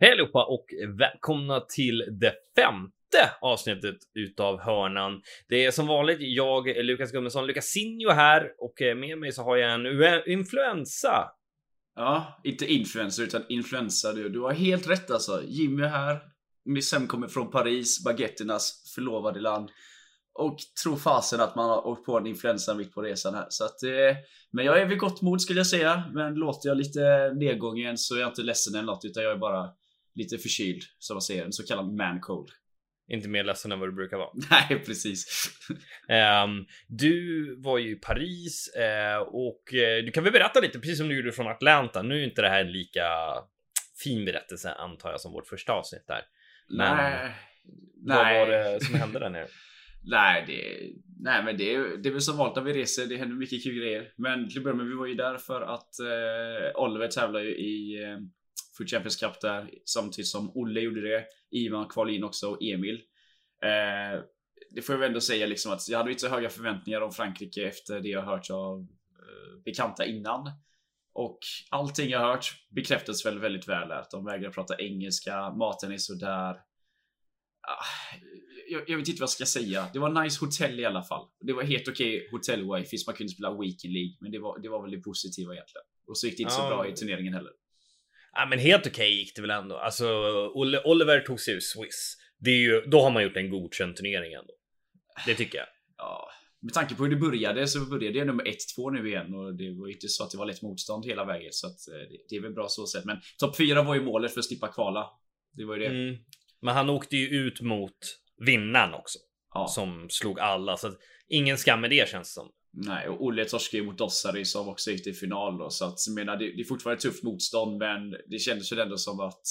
Hej allihopa och välkomna till det femte avsnittet utav Hörnan. Det är som vanligt jag, Lukas Gummesson, Lukas Sinjo här och eh, med mig så har jag en influensa. Ja, inte influencer utan influensa. Du, du har helt rätt alltså. Jimmy är här. Missem kommer från Paris, baguetternas förlovade land. Och tro fasen att man har åkt på en influensa mitt på resan här. Så att, eh, men jag är vid gott mod skulle jag säga. Men låter jag lite nedgången så är jag inte ledsen eller något utan jag är bara lite förkyld, som man säger. En så kallad man cold. Inte mer ledsen än vad du brukar vara. Nej, precis. um, du var ju i Paris uh, och uh, du kan väl berätta lite, precis som du gjorde från Atlanta. Nu är inte det här en lika fin berättelse antar jag som vårt första avsnitt där. Men nej. Vad nej. var det som hände där nere? nej, det, nej, men det, är, det är väl som vanligt när vi reser. Det händer mycket kul grejer. Men till att börja med, vi var ju där för att uh, Oliver tävlar ju i Food Champions Cup där samtidigt som Olle gjorde det. Ivan kvalade in också och Emil. Eh, det får jag väl ändå säga liksom att jag hade inte så höga förväntningar om Frankrike efter det jag hört av eh, bekanta innan. Och allting jag hört bekräftas väl väldigt väl att de vägrar prata engelska, maten är sådär. Ah, jag, jag vet inte vad jag ska säga. Det var nice hotell i alla fall. Det var helt okej okay hotell-wifi så man kunde spela Weekend League. Men det var, det var väl det positiva egentligen. Och så gick det inte så bra i turneringen heller. Ja, men helt okej okay gick det väl ändå. Alltså, Oliver tog sig ur Swiss. Det är ju, då har man gjort en godkänd turnering ändå. Det tycker jag. Ja, med tanke på hur det började så började jag nummer 1-2 nu igen och det var inte så att det var lätt motstånd hela vägen så att eh, det, är väl bra så sett. Men topp 4 var ju målet för att slippa kvala. Det var ju det. Mm. Men han åkte ju ut mot vinnaren också. Ja. Som slog alla så att ingen skam med det känns som. Nej, och Olle torskade ju mot Dossari som också gick till final då, så att jag menar, det, det är fortfarande tufft motstånd, men det kändes ju ändå som att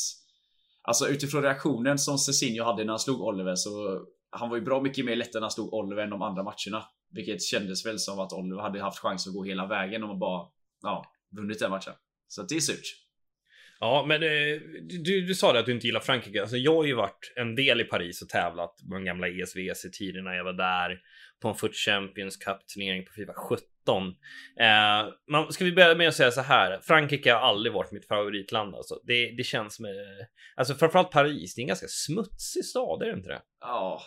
Alltså utifrån reaktionen som Cezinho hade när han slog Oliver så Han var ju bra mycket mer lättare när han slog Oliver än de andra matcherna. Vilket kändes väl som att Oliver hade haft chans att gå hela vägen om man bara Ja, vunnit den matchen. Så det är surt. Ja, men eh, du, du sa det att du inte gillar Frankrike. Alltså, jag har ju varit en del i Paris och tävlat med de gamla ESVC tiderna. Jag var där på en Foot Champions Cup-turnering på Fifa 17. Eh, man, ska vi börja med att säga så här. Frankrike har aldrig varit mitt favoritland. Alltså. Det, det känns med... Eh, alltså framförallt Paris. Det är en ganska smutsig stad, är det inte det? Ja,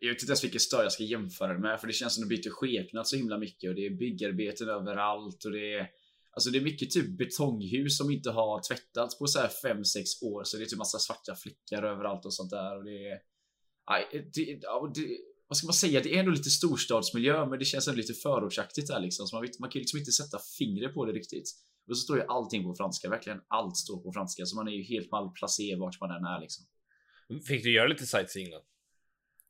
jag vet inte ens vilken stad jag ska jämföra det med. För det känns som det byter skepnad så himla mycket. Och det är byggarbeten överallt. Och det är... Alltså det är mycket typ betonghus som inte har tvättats på så här 5-6 år. Så det är typ massa svarta fläckar överallt och sånt där. Och det är... Aj, det, det, vad ska man säga? Det är ändå lite storstadsmiljö, men det känns ändå lite förortsaktigt där liksom. Så man, vet, man kan liksom inte sätta fingret på det riktigt. Och så står ju allting på franska, verkligen allt står på franska, så man är ju helt malplacerad vart man än är liksom. Fick du göra lite sightseeing då?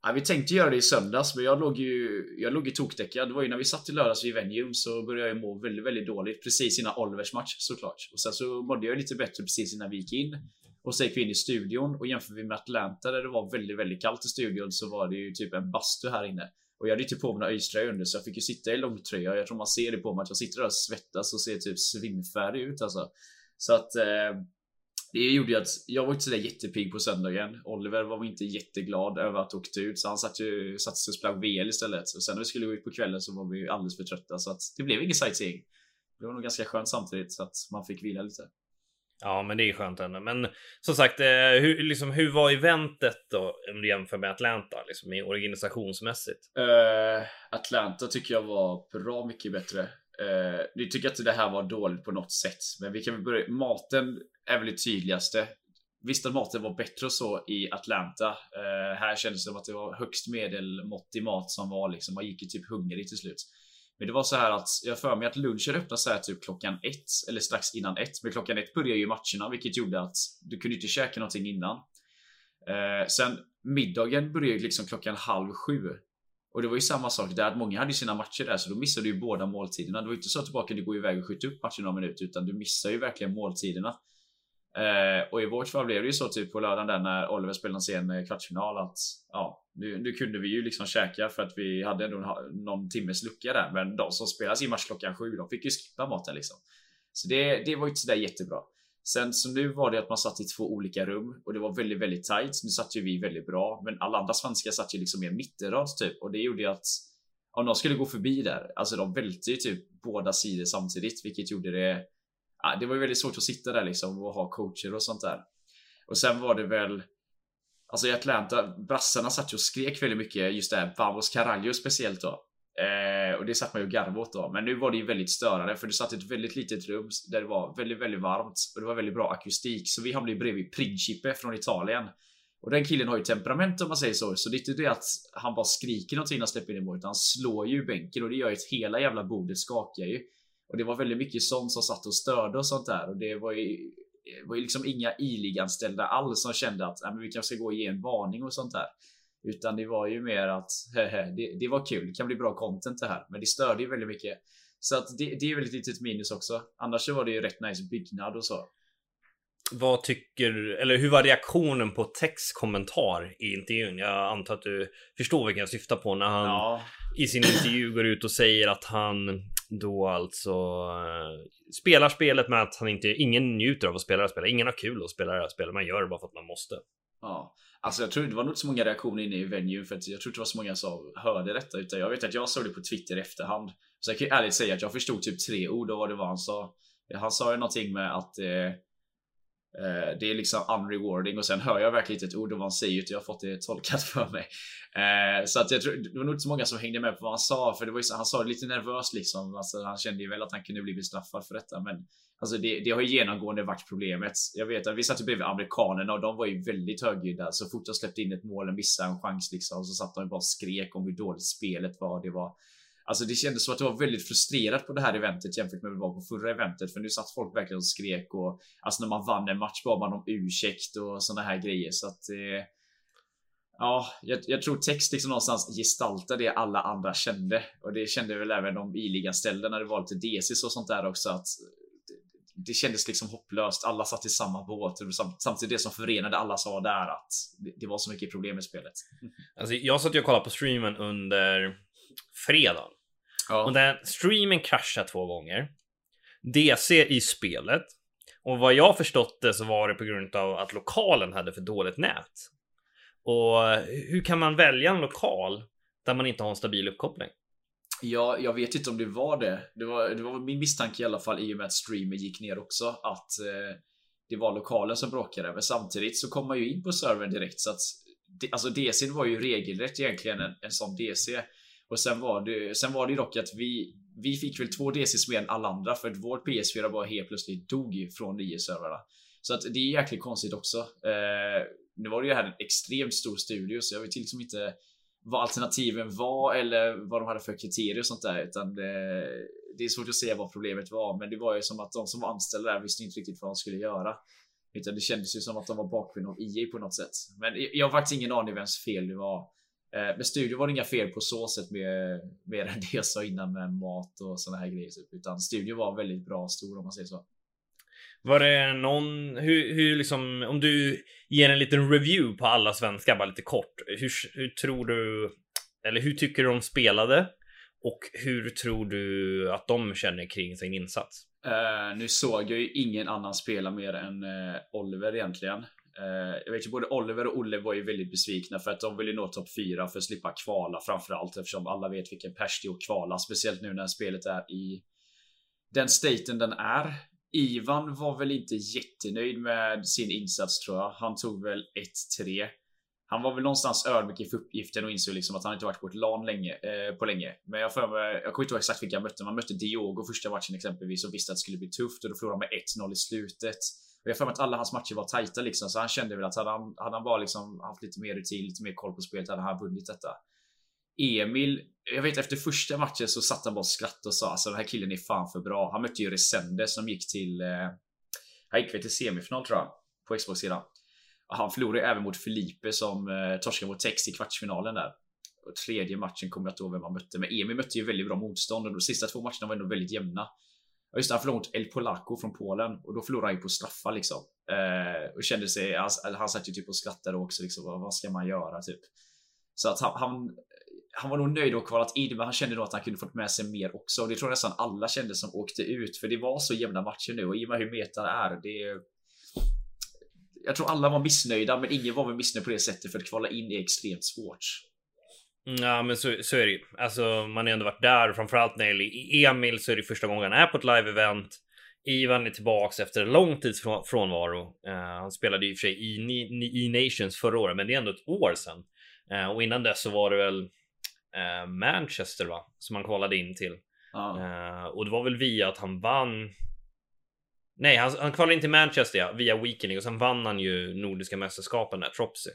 Ja, vi tänkte göra det i söndags, men jag låg ju jag låg i tokdäckad. Det var ju när vi satt i lördags vid Venue så började jag må väldigt, väldigt dåligt precis innan Olivers match såklart. Och sen så mådde jag lite bättre precis innan vi gick in. Och så gick vi in i studion och jämför vi med Atlanta där det var väldigt, väldigt kallt i studion så var det ju typ en bastu här inne. Och jag hade ju typ på mig några öjströja under så jag fick ju sitta i långtröja. Jag tror man ser det på mig att jag sitter där och svettas och ser typ svimfärdig ut alltså. Så att eh, det gjorde ju att jag var inte sådär jättepigg på söndagen. Oliver var inte jätteglad över att åkte ut så han satt ju satt sig och spelade VL istället. Och sen när vi skulle gå ut på kvällen så var vi alldeles för trötta så att det blev ingen sightseeing. Det var nog ganska skönt samtidigt så att man fick vila lite. Ja, men det är skönt ändå. Men som sagt, eh, hur, liksom, hur var eventet då om du jämför med Atlanta, liksom i organisationsmässigt? Uh, Atlanta tycker jag var bra mycket bättre. Uh, nu tycker jag inte det här var dåligt på något sätt, men vi kan väl börja. Maten är väl det tydligaste. Visst att maten var bättre och så i Atlanta. Uh, här kändes det som att det var högst medelmåttig mat som var liksom. Man gick ju typ hungrig till slut. Men det var så här att jag för mig att lunchen öppnade så här typ klockan ett eller strax innan ett. Men klockan ett började ju matcherna, vilket gjorde att du kunde inte käka någonting innan. Eh, sen middagen började liksom klockan halv sju. Och det var ju samma sak där, att många hade sina matcher där, så då missade du ju båda måltiderna. Det var ju inte så att du bara kunde gå iväg och skjuta upp matchen några minuter, utan du missar ju verkligen måltiderna. Eh, och i vårt fall blev det ju så typ på lördagen där när Oliver spelade sin eh, kvartsfinal att ja, nu, nu kunde vi ju liksom käka för att vi hade ändå någon timmes lucka där. Men de som spelade sin match klockan sju, de fick ju skippa maten liksom. Så det, det var ju inte sådär jättebra. Sen så nu var det att man satt i två olika rum och det var väldigt, väldigt tight. Nu satt ju vi väldigt bra, men alla andra svenskar satt ju liksom i en mittenrad typ och det gjorde ju att om de skulle gå förbi där, alltså de välte ju typ båda sidor samtidigt, vilket gjorde det ja, det var ju väldigt svårt att sitta där liksom och ha coacher och sånt där. Och sen var det väl Alltså i Atlanta, brassarna satt ju och skrek väldigt mycket just det här Vamos Caralho speciellt då. Eh, och det satt man ju och garvade åt då. Men nu var det ju väldigt störande för det satt ett väldigt litet rum där det var väldigt, väldigt varmt och det var väldigt bra akustik. Så vi hamnade ju bredvid Principe från Italien. Och den killen har ju temperament om man säger så. Så det är inte det att han bara skriker någonting när han släpper in i utan Han slår ju bänken och det gör ju att hela jävla bordet skakar ju. Och det var väldigt mycket sånt som satt och störde och sånt där. Och det var ju, det var ju liksom inga iliganställda alls som kände att men vi kanske ska gå och ge en varning och sånt där. Utan det var ju mer att det, det var kul, det kan bli bra content det här. Men det störde ju väldigt mycket. Så att det, det är väl ett litet minus också. Annars så var det ju rätt nice byggnad och så. Vad tycker, eller hur var reaktionen på Tex kommentar i intervjun? Jag antar att du förstår vilken jag syftar på när han ja. i sin intervju går ut och säger att han då alltså eh, spelar spelet med att han inte, ingen njuter av att spela det här spelet. Ingen har kul att spela det här spelet. Man gör det bara för att man måste. Ja, alltså jag tror det var nog inte så många reaktioner inne i venue för att jag tror inte det var så många som hörde detta utan jag vet att jag såg det på Twitter i efterhand. Så jag kan ju ärligt säga att jag förstod typ tre ord av vad det var han sa. Han sa ju någonting med att eh, Eh, det är liksom unrewarding och sen hör jag verkligen inte ett ord av vad han säger utan jag har fått det tolkat för mig. Eh, så att jag tror, det var nog inte så många som hängde med på vad han sa för det var ju så, han sa det lite nervöst liksom. Alltså, han kände ju väl att han kunde bli bestraffad för detta men Alltså det, det har ju genomgående varit problemet. Jag vet att vi satt ju bredvid amerikanerna och de var ju väldigt högljudda. Så fort de släppte in ett mål och missade en chans liksom så satt de bara och skrek om hur dåligt spelet var. Det var Alltså det kändes som att det var väldigt frustrerat på det här eventet jämfört med vad det var på förra eventet. För nu satt folk verkligen och skrek och alltså när man vann en match bad man om ursäkt och såna här grejer. Så att eh, Ja, jag, jag, tror text liksom någonstans gestaltar det alla andra kände. Och det kände väl även de i ställda när det var lite DCs och sånt där också. Att det, det kändes liksom hopplöst. Alla satt i samma båt. Samtidigt det som förenade alla sa där att det, det var så mycket problem i spelet. Alltså, jag satt ju och kollade på streamen under fredagen. Ja. Och den streamen kraschade två gånger. DC i spelet. Och vad jag förstått det så var det på grund av att lokalen hade för dåligt nät. Och hur kan man välja en lokal där man inte har en stabil uppkoppling? Ja, jag vet inte om det var det. Det var, det var min misstanke i alla fall i och med att streamen gick ner också att eh, det var lokalen som bråkade. Men samtidigt så kom man ju in på servern direkt så att alltså DC var ju regelrätt egentligen en, en sån DC. Och sen var det, sen var det dock att vi, vi fick väl två DCs mer än alla andra för att vår PS4 bara helt plötsligt dog från IS-servrarna. Så att det är jäkligt konstigt också. Eh, nu var det ju här en extremt stor studio så jag vet liksom inte vad alternativen var eller vad de hade för kriterier och sånt där utan det, det är svårt att säga vad problemet var men det var ju som att de som var anställda där visste inte riktigt vad de skulle göra. Utan det kändes ju som att de var bakbundna av EA på något sätt. Men jag har faktiskt ingen aning vems fel det var. Eh, med studio var det inga fel på så sätt med mer än det jag sa innan med mat och såna här grejer. Typ. Utan studio var väldigt bra stor om man säger så. Var det någon, hur, hur liksom, om du ger en liten review på alla svenskar bara lite kort. Hur, hur tror du, eller hur tycker du de spelade? Och hur tror du att de känner kring sin insats? Uh, nu såg jag ju ingen annan spela mer än uh, Oliver egentligen. Eh, jag vet ju både Oliver och Olle var ju väldigt besvikna för att de ville nå topp 4 för att slippa kvala framförallt eftersom alla vet vilken pers det är att kvala. Speciellt nu när spelet är i den staten den är. Ivan var väl inte jättenöjd med sin insats tror jag. Han tog väl 1-3. Han var väl någonstans ödmjuk inför uppgiften och insåg liksom att han inte varit på ett LAN länge, eh, på länge. Men jag, för mig, jag kommer inte ihåg exakt vilka han mötte. Man mötte Diogo första matchen exempelvis och visste att det skulle bli tufft och då förlorade man med 1-0 i slutet. Och jag har för mig att alla hans matcher var tajta liksom, så han kände väl att hade han, hade han bara liksom haft lite mer rutin, lite mer koll på spelet, hade han vunnit detta. Emil, jag vet efter första matchen så satt han bara och skrattade och sa alltså den här killen är fan för bra. Han mötte ju Resende som gick till, eh, han gick väl till semifinal tror jag, på Xbox-sidan. Han förlorade även mot Felipe som eh, torskade mot Tex i kvartsfinalen där. Och tredje matchen kommer jag inte ihåg vem han mötte, men Emil mötte ju väldigt bra motstånd och de sista två matcherna var ändå väldigt jämna. Ja just det, han förlorade mot El Polaco från Polen och då förlorade han ju på straffar liksom. Eh, och kände sig, han, han satt ju typ och skrattade också liksom. Vad ska man göra typ? Så att han, han, han var nog nöjd och kvalat in, men han kände nog att han kunde fått med sig mer också. Och det tror jag nästan alla kände som åkte ut, för det var så jämna matcher nu och i och med hur metan är, det jag tror alla var missnöjda, men ingen var väl missnöjd på det sättet för att kvala in är extremt svårt. Ja, men så, så är det ju. Alltså, man har ändå varit där och framförallt när det gäller Emil så är det första gången han är på ett live-event. Ivan är tillbaks efter en lång tids frånvaro. Uh, han spelade i och för sig i, i, i Nations förra året, men det är ändå ett år sedan. Uh, och innan dess så var det väl uh, Manchester va? Som han kvalade in till. Och det var väl via att han vann. Nej, han, han kvalade in till Manchester ja, via Weekending och sen vann han ju Nordiska mästerskapen där, Tropsy.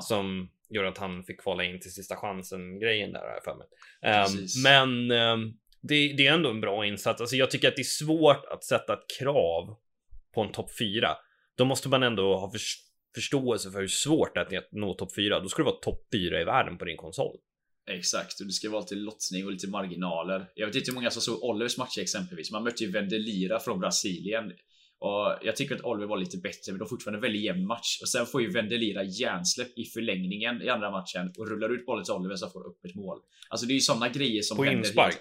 Som gör att han fick kvala in till sista chansen grejen där har jag för mig. Um, men um, det, det, är ändå en bra insats. Alltså jag tycker att det är svårt att sätta ett krav på en topp 4. Då måste man ändå ha för, förståelse för hur svårt det är att nå topp 4. Då ska det vara topp 4 i världen på din konsol. Exakt, och det ska vara lite lottning och lite marginaler. Jag vet inte hur många som såg Olivers matcher exempelvis. Man mötte ju Vendelira från Brasilien och jag tycker att Oliver var lite bättre, men de fortfarande väldigt jämn match. Och sen får ju Vendelira hjärnsläpp i förlängningen i andra matchen och rullar ut bollen till Oliver så får öppet mål. Alltså det är ju sådana grejer som på händer. På inspark?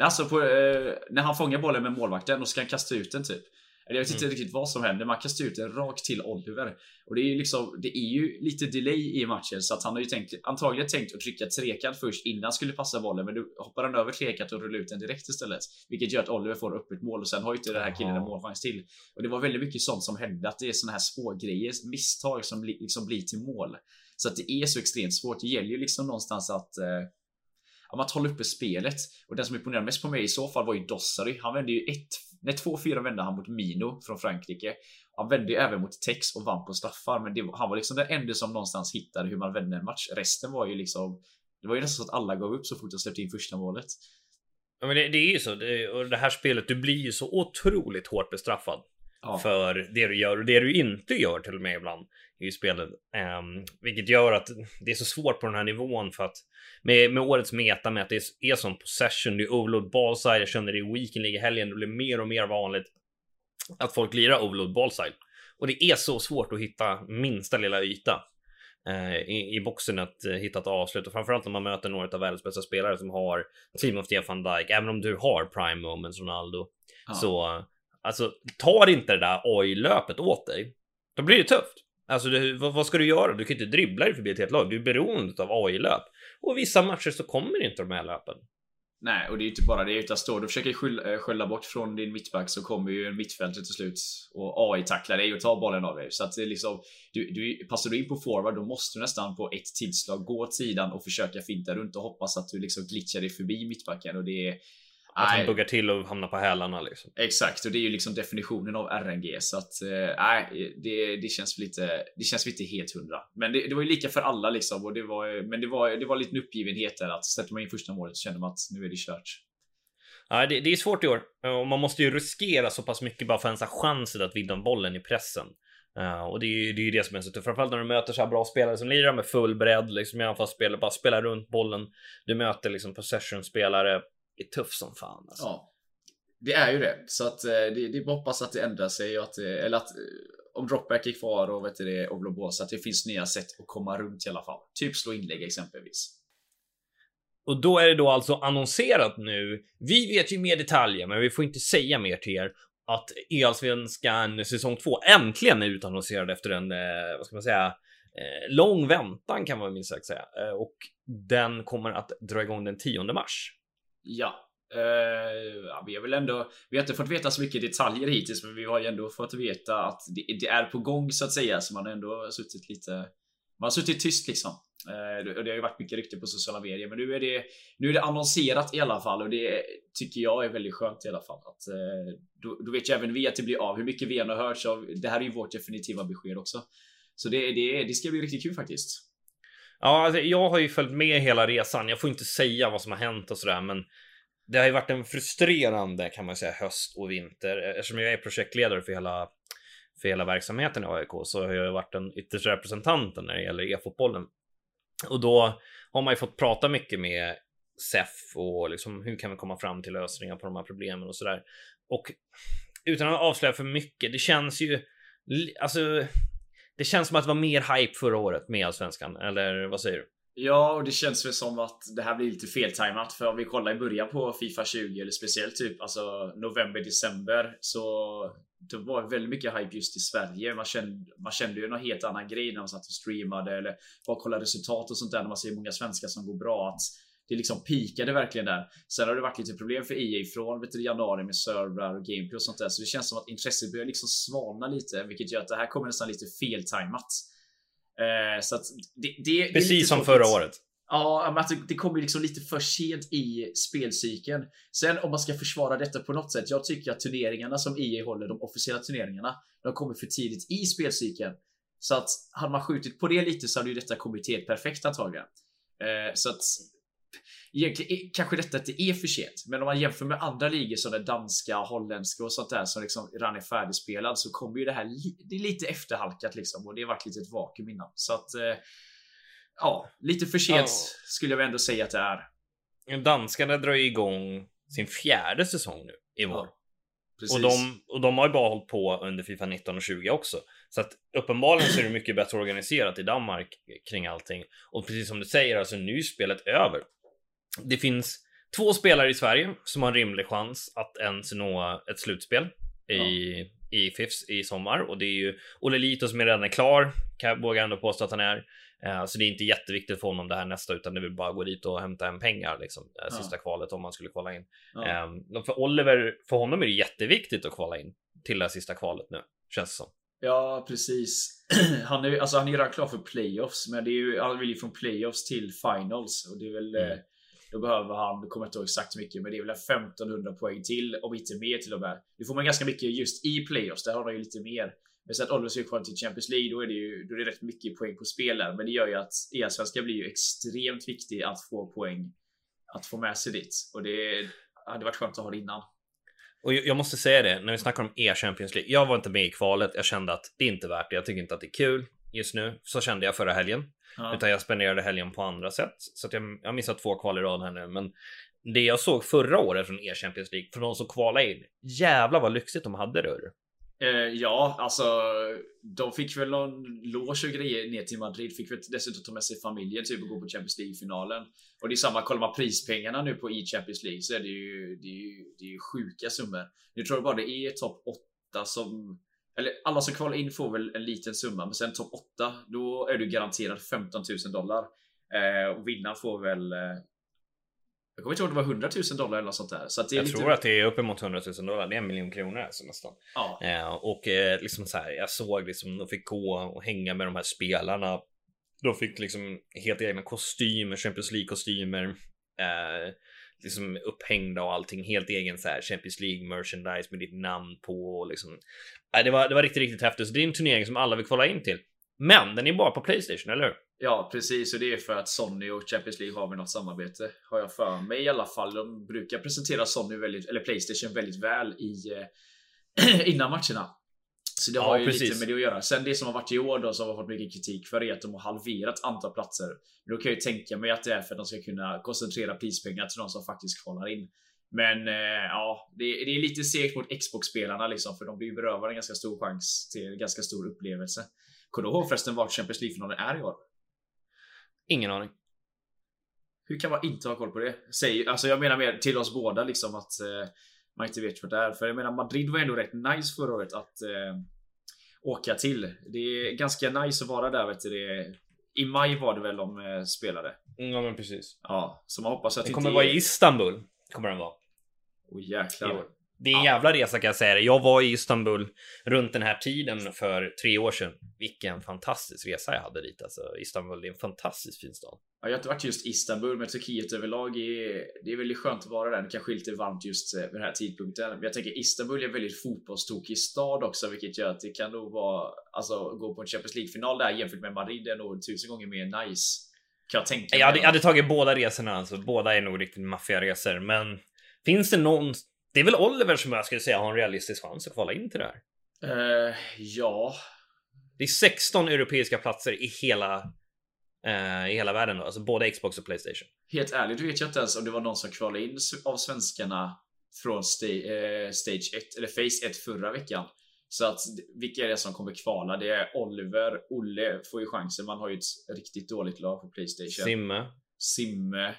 Alltså på, eh, när han fångar bollen med målvakten och ska han kasta ut den typ. Jag vet inte mm. riktigt vad som händer. Man kastar ut den rakt till Oliver. Och det är ju liksom, det är ju lite delay i matchen så att han har ju tänkt, antagligen tänkt att trycka trekant först innan han skulle passa bollen. Men då hoppar han över trekant och rullar ut den direkt istället. Vilket gör att Oliver får öppet mål och sen har ju inte den här killen en målchans till. Och det var väldigt mycket sånt som hände. Att det är såna här smågrejer, misstag som liksom blir till mål. Så att det är så extremt svårt. Det gäller ju liksom någonstans att eh, att hålla uppe spelet. Och den som imponerade mest på mig i så fall var ju Dossary. Han vände ju ett, nej 2-4 vände han mot Mino från Frankrike. Han vände ju även mot Tex och vann på straffar. Men det, han var liksom den enda som någonstans hittade hur man vände en match. Resten var ju liksom Det var ju nästan så att alla gav upp så fort de släppte in första målet. Ja, men det, det är ju så. Det, och det här spelet, du blir ju så otroligt hårt bestraffad. Ja. För det du gör och det du inte gör till och med ibland i spelet. Um, vilket gör att det är så svårt på den här nivån för att med, med årets meta med att det är, är som possession, det är overload ballside, jag känner det i weekend i helgen, det blir mer och mer vanligt att folk lirar overload ballside. Och det är så svårt att hitta minsta lilla yta uh, i, i boxen att uh, hitta ett avslut och framförallt när man möter några av världens bästa spelare som har team of Stefan Dijk, även om du har prime moments Ronaldo. Ja. Så alltså, tar inte det där oj-löpet åt dig, då blir det tufft. Alltså, du, vad, vad, ska du göra? Du kan inte dribbla dig förbi ett helt lag. Du är beroende av AI-löp. Och vissa matcher så kommer inte de här löpen. Nej, och det är inte bara det. Utan står du och försöker skylla, eh, skylla bort från din mittback så kommer ju mittfältet till slut och AI tacklar dig och tar bollen av dig. Så att det är liksom, du, du, passar du in på forward då måste du nästan på ett tillslag gå åt sidan och försöka finta runt och hoppas att du liksom glitchar dig förbi mittbacken och det är att han buggar till och hamnar på hälarna liksom. Exakt, och det är ju liksom definitionen av RNG så att eh, nej, det, det känns lite. Det känns lite helt hundra, men det, det, var ju lika för alla liksom och det var, men det var, det var lite en uppgivenhet där att sätter man in första målet så känner man att nu är det kört. Ja, det, det är svårt i år och man måste ju riskera så pass mycket bara för att ens ha chansen att vinna bollen i pressen. Uh, och det är ju det, är det som är så tufft, framförallt när du möter så här bra spelare som lirar med full bredd, liksom i anfallsspel, bara spelar runt bollen. Du möter liksom possession spelare är tuff som fan. Alltså. Ja. Det är ju det. Så att eh, det, det är bara hoppas att det ändrar sig. Och att, eller att eh, om dropback är kvar och vet du det, och Blåbås, att det finns nya sätt att komma runt i alla fall. Typ slå inlägg exempelvis. Och då är det då alltså annonserat nu. Vi vet ju mer detaljer, men vi får inte säga mer till er att Allsvenskan säsong 2 äntligen är utannonserad efter en, eh, vad ska man säga, eh, lång väntan kan man minst sagt säga. Eh, och den kommer att dra igång den 10 mars. Ja. Uh, ja, vi har väl ändå, vi har inte fått veta så mycket detaljer hittills, men vi har ju ändå fått veta att det, det är på gång så att säga, så man har ändå suttit lite, man har suttit tyst liksom. Uh, och det har ju varit mycket rykte på sociala medier, men nu är det, nu är det annonserat i alla fall och det tycker jag är väldigt skönt i alla fall. Att, uh, då, då, vet ju även vi att det blir av. Hur mycket vi än har hört så det här är ju vårt definitiva besked också. Så det, det, det ska bli riktigt kul faktiskt. Ja, alltså, jag har ju följt med hela resan. Jag får inte säga vad som har hänt och sådär, men det har ju varit en frustrerande kan man säga höst och vinter e-, eftersom jag är projektledare för hela för hela verksamheten i AIK så har jag varit den yttersta representanten när det gäller e-fotbollen. Och då har man ju fått prata mycket med SEF och liksom hur kan vi komma fram till lösningar på de här problemen och sådär. Och utan att avslöja för mycket, det känns ju alltså det känns som att det var mer hype förra året med Allsvenskan, eller vad säger du? Ja, och det känns väl som att det här blir lite feltajmat. För om vi kollar i början på Fifa 20, eller speciellt typ alltså november, december, så det var väldigt mycket hype just i Sverige. Man kände, man kände ju någon helt annan grej när man satt och streamade eller bara kollade resultat och sånt där när man ser många svenskar som går bra. Att det liksom pikade verkligen där. Sen har det varit lite problem för EA från vet du, januari med servrar och gameplay och sånt där. Så det känns som att intresset börjar liksom svalna lite, vilket gör att det här kommer nästan lite feltajmat. Eh, så att det, det, Precis det som förra året. Ja, men alltså, det kommer liksom lite för sent i spelcykeln. Sen om man ska försvara detta på något sätt. Jag tycker att turneringarna som EA håller, de officiella turneringarna, de kommer för tidigt i spelcykeln. Så att hade man skjutit på det lite så hade ju detta kommit helt perfekt antagligen. Eh, så att egentligen kanske detta inte är för sent. Men om man jämför med andra ligor som den danska, holländska och sånt där som liksom redan är färdigspelad så kommer ju det här det är lite efterhalkat liksom och det har varit lite ett vakuum innan. Så att eh, ja, lite för sent Ja. skulle jag ändå säga att det är. Danskarna drar igång sin fjärde säsong nu i vår. Precis. Och de, och de har ju bara hållit på under Fifa 19 och 20 också. Så att uppenbarligen så är det mycket bättre organiserat i Danmark kring allting. Och precis som du säger, alltså nu är spelet över. Det finns två spelare i Sverige som har en rimlig chans att ens nå ett slutspel i, i FIFs i sommar. Och det är ju Olle Lito som är redan är klar, kan jag våga ändå påstå att han är. Eh, Så det är inte jätteviktigt för honom det här nästa, utan det vill bara gå dit och hämta hem pengar liksom. eh, Ja. Sista kvalet om man skulle kvala in. ja. Ehm, för Oliver, för honom är det jätteviktigt att kvala in till det här sista kvalet nu, känns det som. ja, precis. han, är, alltså, han är ju redan klar för playoffs, men det är ju, han vill ju från playoffs till finals. Och det är väl, Mm då behöver han, jag kommer inte ihåg exakt hur mycket, men det är väl en 1500 poäng till, om inte mer till och med. Nu får man ganska mycket just i playoffs, där har han ju lite mer. Men sen att Oliver ska kvar till Champions League, då är det ju då är det rätt mycket poäng på spel där. Men det gör ju att EM-svenska blir ju extremt viktig att få poäng, att få med sig dit. Och det hade varit skönt att ha det innan. Och jag måste säga det, när vi snackar om E-Champions League. Jag var inte med i kvalet, jag kände att det är inte värt det. Jag tycker inte att det är kul just nu. Så kände jag förra helgen. Ja. Utan jag spenderade helgen på andra sätt. Så att jag, jag har missat två kval i rad här nu. Men det jag såg förra året från E-Champions League, från de som kvalade in. Jävlar vad lyxigt de hade det. Eh, ja, alltså de fick väl någon loge och grejer ner till Madrid. Fick väl dessutom ta med sig familjen typ och gå på Champions League-finalen. Och det är samma, kollar man prispengarna nu på i Champions League så är det ju, det är ju, det är ju sjuka summor. Nu tror jag bara det är topp 8 som eller alla som kvalar in får väl en liten summa, men sen topp 8 då är du garanterad 15 000 dollar. Eh, och vinnaren får väl eh, jag kommer inte ihåg om det var 100 000 dollar eller något sånt där. Så att det är Jag lite, tror att det är uppemot 100 000 dollar. Det är en miljon kronor alltså nästan. Ja, Eh, och eh, liksom så här, jag såg liksom, de fick gå och hänga med de här spelarna. De fick liksom helt egna kostymer, Champions League-kostymer. Eh, liksom upphängda och allting. Helt egen så här Champions League merchandise med ditt namn på. och Liksom. Äh, det, var, det var riktigt, riktigt häftigt. Så det är en turnering som alla vill kolla in till. Men den är bara på Playstation, eller hur? Ja, precis. Och det är för att Sony och Champions League har väl något samarbete. Har jag för mig i alla fall. De brukar presentera Sony väldigt, eller Playstation väldigt väl i eh, innan matcherna. Så det Ja, har ju precis. lite med det att göra. Sen det som har varit i år då som har fått mycket kritik för är att de har halverat antal platser. Men då kan jag ju tänka mig att det är för att de ska kunna koncentrera prispengar till de som faktiskt kvalar in. Men eh, ja, det, det är lite segt mot Xbox-spelarna liksom, för de blir ju berövade en ganska stor chans till en ganska stor upplevelse. Kommer du ihåg förresten vart Champions League-finalen är i år? Ingen aning. Hur kan man inte ha koll på det? Säg, alltså jag menar mer till oss båda liksom att eh, man inte vet vad det är. För jag menar Madrid var ändå rätt nice förra året att eh, åka till. Det är ganska nice att vara där vet du. Det, I maj var det väl de eh, spelade. Ja, men precis. Ja, så man hoppas att Det kommer inte vara i Istanbul. Kommer den vara. Åh i jäklar. Det är en jävla resa kan jag säga. Jag var i Istanbul runt den här tiden för tre år sedan. Vilken fantastisk resa jag hade dit. Alltså, Istanbul är en fantastiskt fin stad. Ja, jag har inte varit just Istanbul, men Turkiet överlag är, det är väldigt skönt att vara där. Det kanske är lite varmt just eh, vid den här tidpunkten. Men jag tänker Istanbul är en väldigt fotbollstokig stad också, vilket gör att det kan nog vara, alltså gå på en Champions League-final där jämfört med Madrid är nog tusen gånger mer nice. Kan jag tänka Jag hade, mig. jag hade tagit båda resorna, alltså båda är nog riktigt maffiga resor. Men finns det någon? Det är väl Oliver som jag skulle säga har en realistisk chans att kvala in till det här. Eh, ja, Det är 16 europeiska platser i hela eh, i hela världen då, alltså både Xbox och Playstation. helt ärligt vet jag inte ens om det var någon som kvalade in av svenskarna från sta eh, Stage 1 eller Phase 1 förra veckan. Så att vilka är det som kommer kvala? Det är Oliver, Olle får ju chansen. Man har ju ett riktigt dåligt lag på Playstation. Simme. Simme.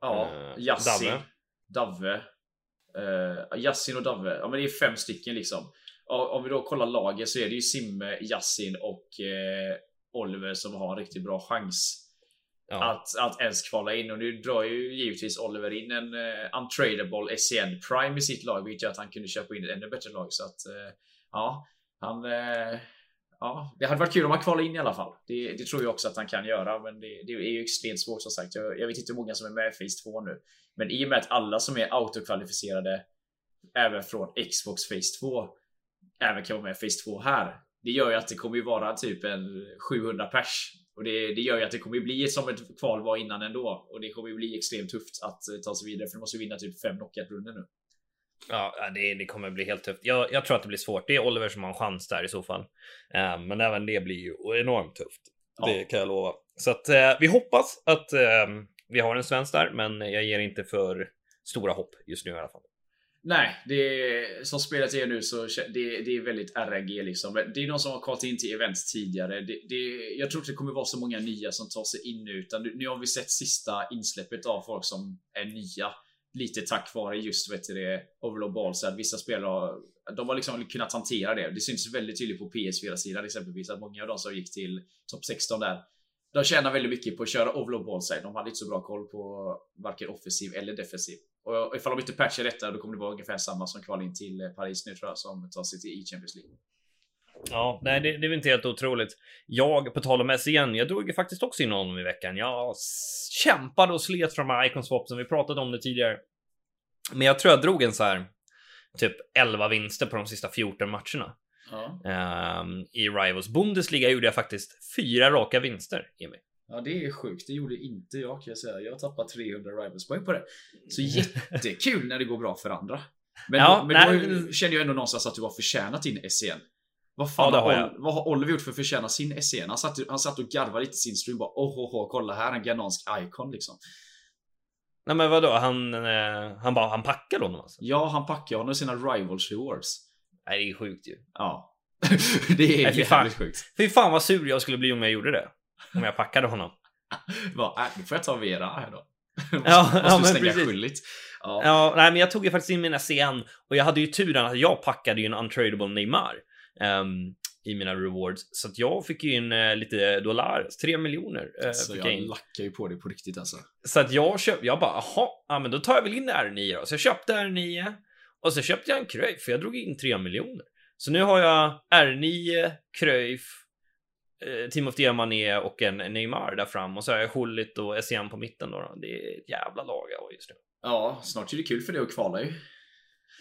Ja, Eh, Yassin. Davve. Davve. Uh, Yassin och Davve. Ja men det är fem stycken liksom. Och, om vi då kollar laget så är det ju Simme, Yassin och eh, Oliver som har en riktigt bra chans. Ja. Att, att ens kvala in och nu drar ju givetvis Oliver in en uh, untradable SCN Prime i sitt lag. Vet jag att han kunde köpa in ett ännu bättre lag så att uh, ja, han uh, Ja, det hade varit kul om han kvalade in i alla fall. Det, det, tror jag också att han kan göra, men det, det är ju extremt svårt som sagt. Jag, jag, vet inte hur många som är med i Phase 2 nu, men i och med att alla som är autokvalificerade även från Xbox Phase 2 även kan vara med i Phase 2 här. Det gör ju att det kommer ju vara typ en 700 pers och det, det gör ju att det kommer bli som ett kval var innan ändå och det kommer ju bli extremt tufft att eh, ta sig vidare för du måste vinna typ fem knockout runder nu. Ja, det, det kommer bli helt tufft. Jag, jag, tror att det blir svårt. Det är Oliver som har en chans där i så fall. Uh, men även det blir ju enormt tufft. Ja. Det kan jag lova. Så att uh, vi hoppas att uh, vi har en svensk där, men jag ger inte för stora hopp just nu i alla fall. Nej, det är, som spelet är nu så det, det är väldigt RNG liksom. Det är någon som har kvalat in till events tidigare. Det, det, jag tror inte det kommer vara så många nya som tar sig in nu, utan nu har vi sett sista insläppet av folk som är nya lite tack vare just vet du, det, overload balls. Att vissa spelare de har liksom kunnat hantera det. Det syns väldigt tydligt på PS4-sidan exempelvis att många av de som gick till topp 16 där de tjänar väldigt mycket på att köra overload ballside. De hade inte så bra koll på varken offensiv eller defensiv. Och ifall de inte patchar detta då kommer det vara ungefär samma som kval in till Paris nu tror jag som tar sig till E-Champions League. Ja, nej, det, det är väl inte helt otroligt. Jag, på tal om SCN, jag drog ju faktiskt också in honom i veckan. Jag kämpade och slet från de här Icon Swap som vi pratade om det tidigare. Men jag tror jag drog en så här typ 11 vinster på de sista 14 matcherna. Ja. Um, I Rivals Bundesliga gjorde jag faktiskt fyra raka vinster, Jimmy. Ja, det är sjukt. Det gjorde inte jag kan jag säga. Jag tappat 300 Rivals poäng på det. Så jättekul när det går bra för andra. Men, ja, då, men då känner jag ändå någonstans att du har förtjänat din SCN. Vad fan ja, har, vad har Oliver gjort för att förtjäna sin SCN? Han satt, han satt och garvade lite sin stream bara oh, oh, oh kolla här en ghanansk icon liksom. Nej men vadå, han, eh, han bara, han packade honom alltså? Ja, han packade honom sina Rivals Rewards. Nej, det är sjukt ju. Ja. det är Nej, jävligt sjukt. Fy fan vad sur jag skulle bli om jag gjorde det. Om jag packade honom. Va, äh, nu får jag ta Vera här då. måste, ja, måste ja, men precis. Skyldigt. Ja. ja, nej, men jag tog ju faktiskt in mina CN och jag hade ju turen att jag packade ju en untradable Neymar. Um, i mina rewards. Så att jag fick in eh, lite dollar, 3 miljoner. Eh, alltså, jag in. lackar ju på det på riktigt alltså. Så att jag köpte, jag bara, jaha, ja men då tar jag väl in R9 då. Så jag köpte R9 och så köpte jag en Cruyff för jag drog in 3 miljoner. Så nu har jag R9, Cruyff, eh, Team of Diamané och en Neymar där fram och så har jag Hullit och SCM på mitten då, då. Det är ett jävla lag jag har just nu. Ja, snart är det kul för dig att kvala ju.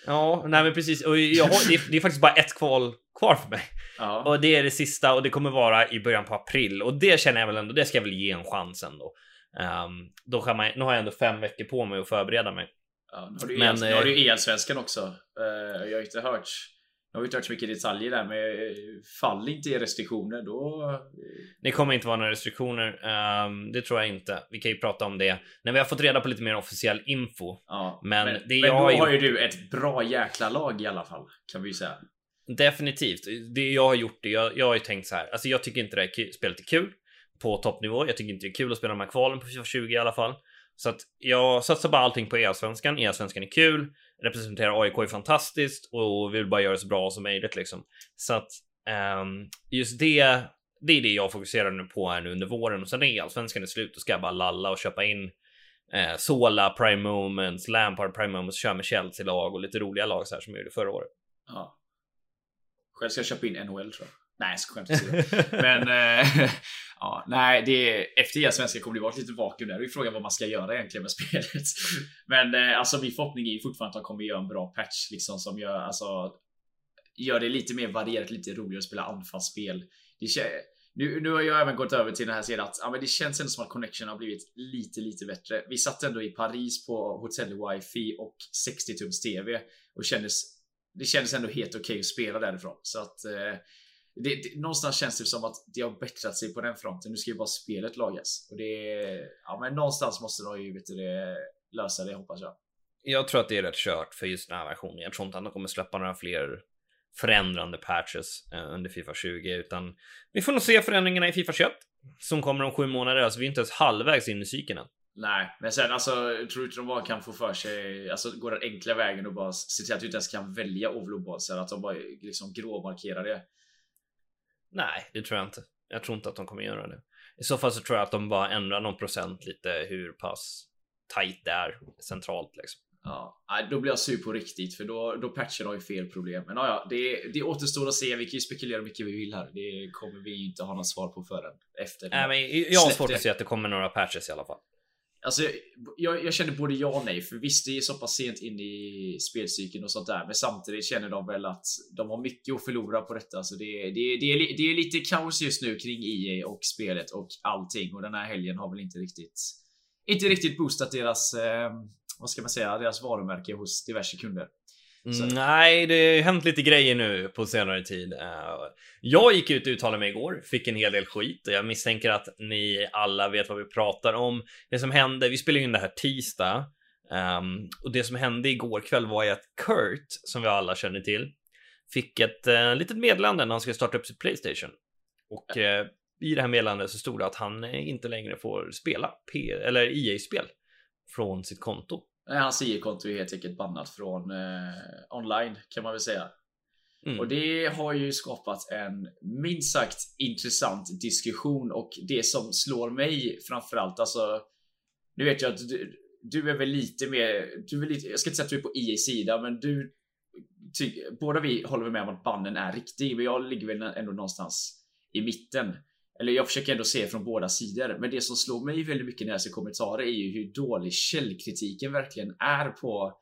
Ja, nej men precis. Och jag har, det, är, det är faktiskt bara ett kval kvar för mig. Ja. Och det är det sista och det kommer vara i början på april och det känner jag väl ändå. Det ska jag väl ge en chans ändå. Um, då kan man, nu har jag ändå fem veckor på mig att förbereda mig. Ja, nu har du, men, el, har du eh, elsvenskan också. Uh, jag har inte hört jag har inte hört så mycket detaljer där, men eh, fall inte i restriktioner då... Det kommer inte vara några restriktioner. Um, det tror jag inte. Vi kan ju prata om det när vi har fått reda på lite mer officiell info. Ja, men, men, det men jag då har, ju du ett bra jäkla lag i alla fall, kan vi ju säga. Definitivt. Det jag har gjort det, jag, jag har ju tänkt så här. Alltså jag tycker inte det här spelet är kul på toppnivå. Jag tycker inte det är kul att spela de här kvalen på FIFA 20 i alla fall. Så att jag satsar bara allting på E-svenskan. E-svenskan är kul, representerar AIK är fantastiskt och vill bara göra det så bra som möjligt liksom. Så att um, just det, det är det jag fokuserar nu på här nu under våren och sen är allsvenskan är slut, och ska jag bara lalla och köpa in eh, Sola, Prime Moments, Lampard, Prime Moments, köra med Chelsea-lag och lite roliga lag så här som jag gjorde förra året. Ja. Själv ska jag köpa in NHL tror jag. Nej, skämt åsido. Men eh, ja, nej, det efter IA svenska kommer det vara ett litet vakuum där. Det är frågan vad man ska göra egentligen med spelet. Men eh, alltså min förhoppning är ju fortfarande att de kommer göra en bra patch liksom som gör alltså gör det lite mer varierat, lite roligare att spela anfallsspel. Det nu, nu har jag även gått över till den här sidan att ja, men det känns ändå som att connection har blivit lite, lite bättre. Vi satt ändå i Paris på hotell wifi och 60 tums TV och kändes det kändes ändå helt okej okay att spela därifrån. Så att eh, det, det, någonstans känns det som att det har bättrat sig på den fronten. Nu ska ju bara spelet lagas. Och det, ja, men någonstans måste de ju vet det, lösa det hoppas jag. Jag tror att det är rätt kört för just den här versionen. Jag tror inte att de kommer släppa några fler förändrande patches eh, under Fifa 20 utan vi får nog se förändringarna i Fifa 21 som kommer om sju månader. Alltså vi är inte ens halvvägs in i cykeln än. Nej, men sen alltså tror du inte de bara kan få för sig, alltså gå den enkla vägen och bara se till att du inte ens kan välja overload att de bara liksom gråmarkerar det. Nej, det tror jag inte. Jag tror inte att de kommer göra det. I så fall så tror jag att de bara ändrar någon procent lite hur pass tight det är centralt liksom. Ja, då blir jag sur på riktigt för då, då patchar de ju fel problem. Men ja, det, det återstår att se. Vi kan ju spekulera mycket vi vill här. Det kommer vi inte ha något svar på förrän efter. Nej, men jag har svårt att se att det kommer några patches i alla fall. Alltså, jag, jag känner både ja och nej, för visst, det är så pass sent in i spelcykeln och sånt där, men samtidigt känner de väl att de har mycket att förlora på detta. Så det, det, det, är, det är lite kaos just nu kring EA och spelet och allting och den här helgen har väl inte riktigt inte riktigt boostat deras eh, vad ska man säga, deras varumärke hos diverse kunder. Mm, nej, det har hänt lite grejer nu på senare tid. Uh, jag gick ut och uttalade mig igår, fick en hel del skit och jag misstänker att ni alla vet vad vi pratar om. Det som hände, vi spelade in det här tisdag um, och det som hände igår kväll var ju att Kurt, som vi alla känner till, fick ett uh, litet meddelande när han skulle starta upp sitt Playstation. Och uh, i det här meddelandet så stod det att han inte längre får spela P eller EA-spel från sitt konto. Hans IE-konto är helt enkelt bannat från eh, online kan man väl säga. Mm. Och det har ju skapat en minst sagt intressant diskussion och det som slår mig framförallt, alltså. Nu vet jag att du, du är väl lite mer, du är lite, jag ska inte säga att du är på EA sida, men du ty, båda vi håller med om att bannen är riktig, men jag ligger väl ändå någonstans i mitten. Eller jag försöker ändå se från båda sidor. Men det som slår mig väldigt mycket när jag ser kommentarer är ju hur dålig källkritiken verkligen är på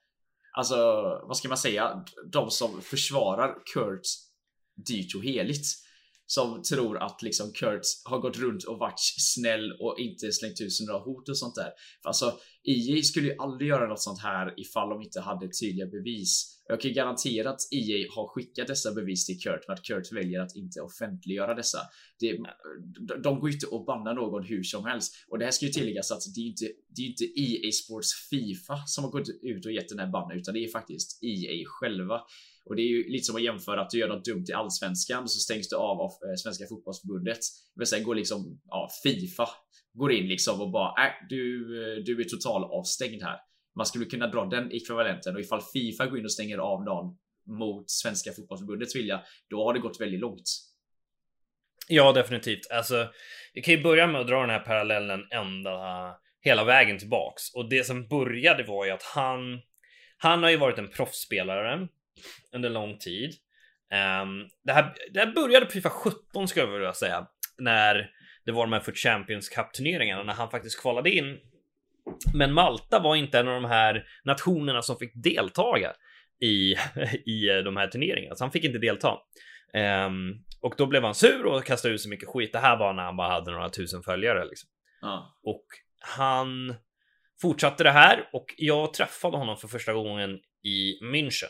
Alltså, vad ska man säga? De som försvarar Kurt dyrt och heligt. Som tror att liksom Kurt har gått runt och varit snäll och inte slängt ut några hot och sånt där. För alltså, EA skulle ju aldrig göra något sånt här ifall de inte hade tydliga bevis. Jag kan garantera att EA har skickat dessa bevis till Kurt, men att Kurt väljer att inte offentliggöra dessa. Det, de går ju inte att banna någon hur som helst. Och det här ska ju tilläggas att det är inte, det är inte EA Sports Fifa som har gått ut och gett den här bannen, utan det är faktiskt EA själva. Och det är ju lite som att jämföra att du gör något dumt i allsvenskan så stängs du av av eh, Svenska fotbollsförbundet. Men sen går liksom ja, Fifa går in liksom och bara äh, du, eh, du är total avstängd här. Man skulle kunna dra den ekvivalenten och ifall Fifa går in och stänger av någon mot Svenska fotbollsförbundets vilja, då har det gått väldigt långt. Ja, definitivt. Alltså, vi kan ju börja med att dra den här parallellen ända hela vägen tillbaks och det som började var ju att han. Han har ju varit en proffsspelare under lång tid. Um, det, här, det här började på Fifa 17 skulle jag vilja säga när det var de här för Champions Cup turneringarna när han faktiskt kvalade in men Malta var inte en av de här nationerna som fick deltaga i, i de här turneringarna, så han fick inte delta. Um, och då blev han sur och kastade ut så mycket skit. Det här var när han bara hade några tusen följare liksom. Ja. Och han fortsatte det här och jag träffade honom för första gången i München.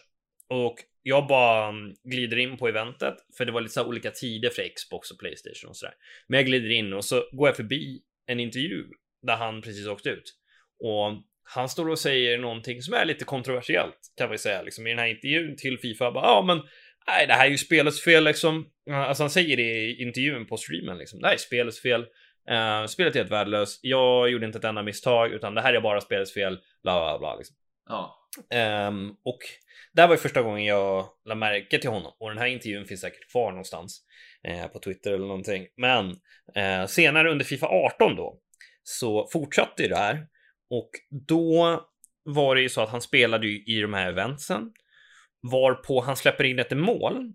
Och jag bara mm, glider in på eventet, för det var lite så olika tider för Xbox och Playstation och sådär. Men jag glider in och så går jag förbi en intervju där han precis åkte ut. Och han står och säger någonting som är lite kontroversiellt kan vi säga liksom i den här intervjun till Fifa. Bara, ja, men nej, det här är ju spelets fel liksom. Alltså han säger det i intervjun på streamen liksom. Det här är spelets fel. Uh, spelet är helt värdelöst. Jag gjorde inte ett enda misstag, utan det här är bara spelets fel. Bla bla bla liksom. Ja. Um, och det här var ju första gången jag lade märke till honom och den här intervjun finns säkert kvar någonstans eh, på Twitter eller någonting. Men eh, senare under Fifa 18 då så fortsatte ju det här och då var det ju så att han spelade ju i de här eventsen varpå han släpper in ett mål,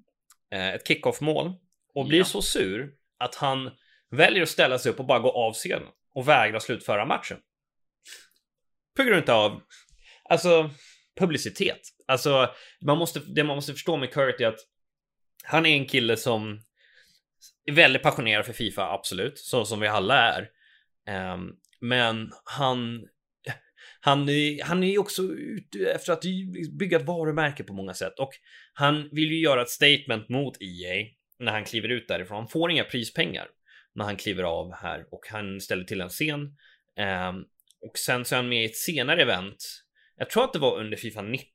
eh, ett kickoff mål och blir ja. så sur att han väljer att ställa sig upp och bara gå av scenen och vägrar slutföra matchen. På grund av, alltså, publicitet. Alltså, man måste, det man måste förstå med Kurt är att han är en kille som är väldigt passionerad för Fifa, absolut, så som vi alla är. Um, men han han, han är också ute efter att bygga ett varumärke på många sätt och han vill ju göra ett statement mot EA när han kliver ut därifrån. Han får inga prispengar när han kliver av här och han ställer till en scen. Um, och sen så är han med i ett senare event. Jag tror att det var under Fifa 19.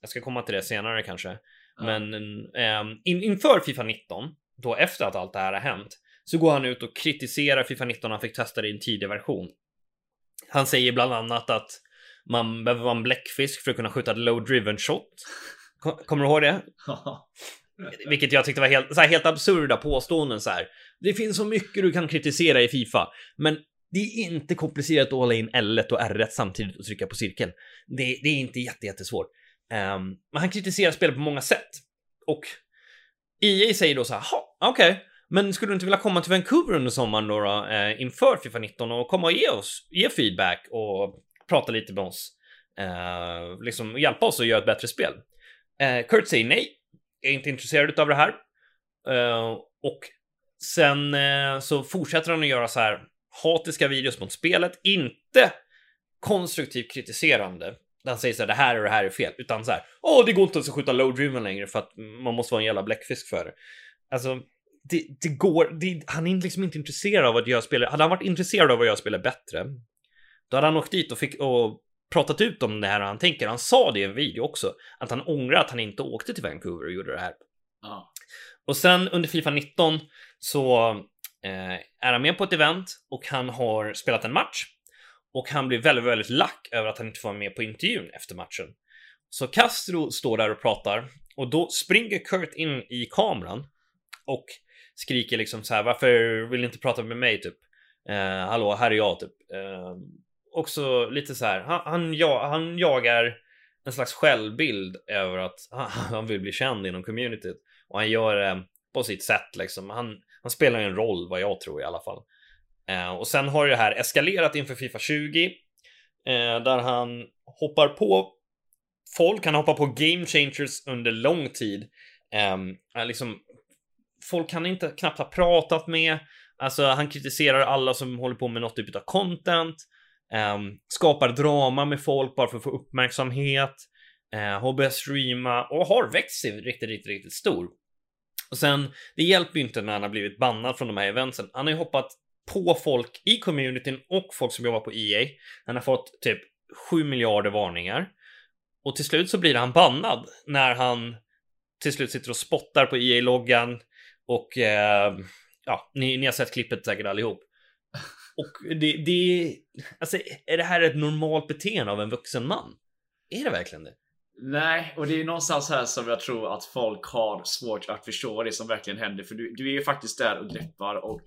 Jag ska komma till det senare kanske. Men um, in, inför Fifa 19, då efter att allt det här har hänt, så går han ut och kritiserar Fifa 19. Han fick testa det i en tidig version. Han säger bland annat att man behöver vara en bläckfisk för att kunna skjuta ett low driven shot. Kommer du ihåg det? vilket jag tyckte var helt, så här, helt absurda påståenden så här. Det finns så mycket du kan kritisera i Fifa, men det är inte komplicerat att hålla in L1 och R1 samtidigt och trycka på cirkeln. Det, det är inte jätte, jättesvårt. Um, men han kritiserar spelet på många sätt. Och EA säger då så här, okej, okay, men skulle du inte vilja komma till Vancouver under sommaren då, då eh, inför Fifa 19 och komma och ge oss, ge feedback och prata lite med oss. Eh, liksom hjälpa oss att göra ett bättre spel. Eh, Kurt säger nej, jag är inte intresserad av det här. Eh, och sen eh, så fortsätter han att göra så här hatiska videos mot spelet, inte konstruktivt kritiserande. Han säger så här, det här och det här är fel, utan så här, åh, det går inte ens att skjuta low driven längre för att man måste vara en jävla bläckfisk för det. Alltså, det, det går, det, han är liksom inte intresserad av att göra spelet. Hade han varit intresserad av att göra spelet bättre, då hade han åkt dit och fick och pratat ut om det här och han tänker. Han sa det i en video också, att han ångrar att han inte åkte till Vancouver och gjorde det här. Ja. Och sen under Fifa 19 så Eh, är han med på ett event och han har spelat en match och han blir väldigt, väldigt lack över att han inte får vara med på intervjun efter matchen. Så Castro står där och pratar och då springer Kurt in i kameran och skriker liksom så här varför vill ni inte prata med mig typ? Eh, hallå, här är jag typ. Eh, också lite så här, han, han, ja, han jagar en slags självbild över att han, han vill bli känd inom communityt och han gör det på sitt sätt liksom. Han, han spelar en roll vad jag tror i alla fall. Eh, och sen har det här eskalerat inför Fifa 20 eh, där han hoppar på folk, han hoppar på game changers under lång tid. Ehm, eh, liksom, folk han inte knappt ha pratat med. Alltså, han kritiserar alla som håller på med något typ av content. Ehm, skapar drama med folk bara för att få uppmärksamhet. Eh, har börjat streama och har växt sig riktigt, riktigt, riktigt stor. Och sen, det hjälper ju inte när han har blivit bannad från de här eventsen. Han har ju hoppat på folk i communityn och folk som jobbar på EA. Han har fått typ 7 miljarder varningar. Och till slut så blir han bannad när han till slut sitter och spottar på EA-loggan och eh, ja, ni, ni har sett klippet säkert allihop. Och det, det, alltså är det här ett normalt beteende av en vuxen man? Är det verkligen det? Nej, och det är någonstans här som jag tror att folk har svårt att förstå vad det som verkligen händer. För du, du är ju faktiskt där och greppar och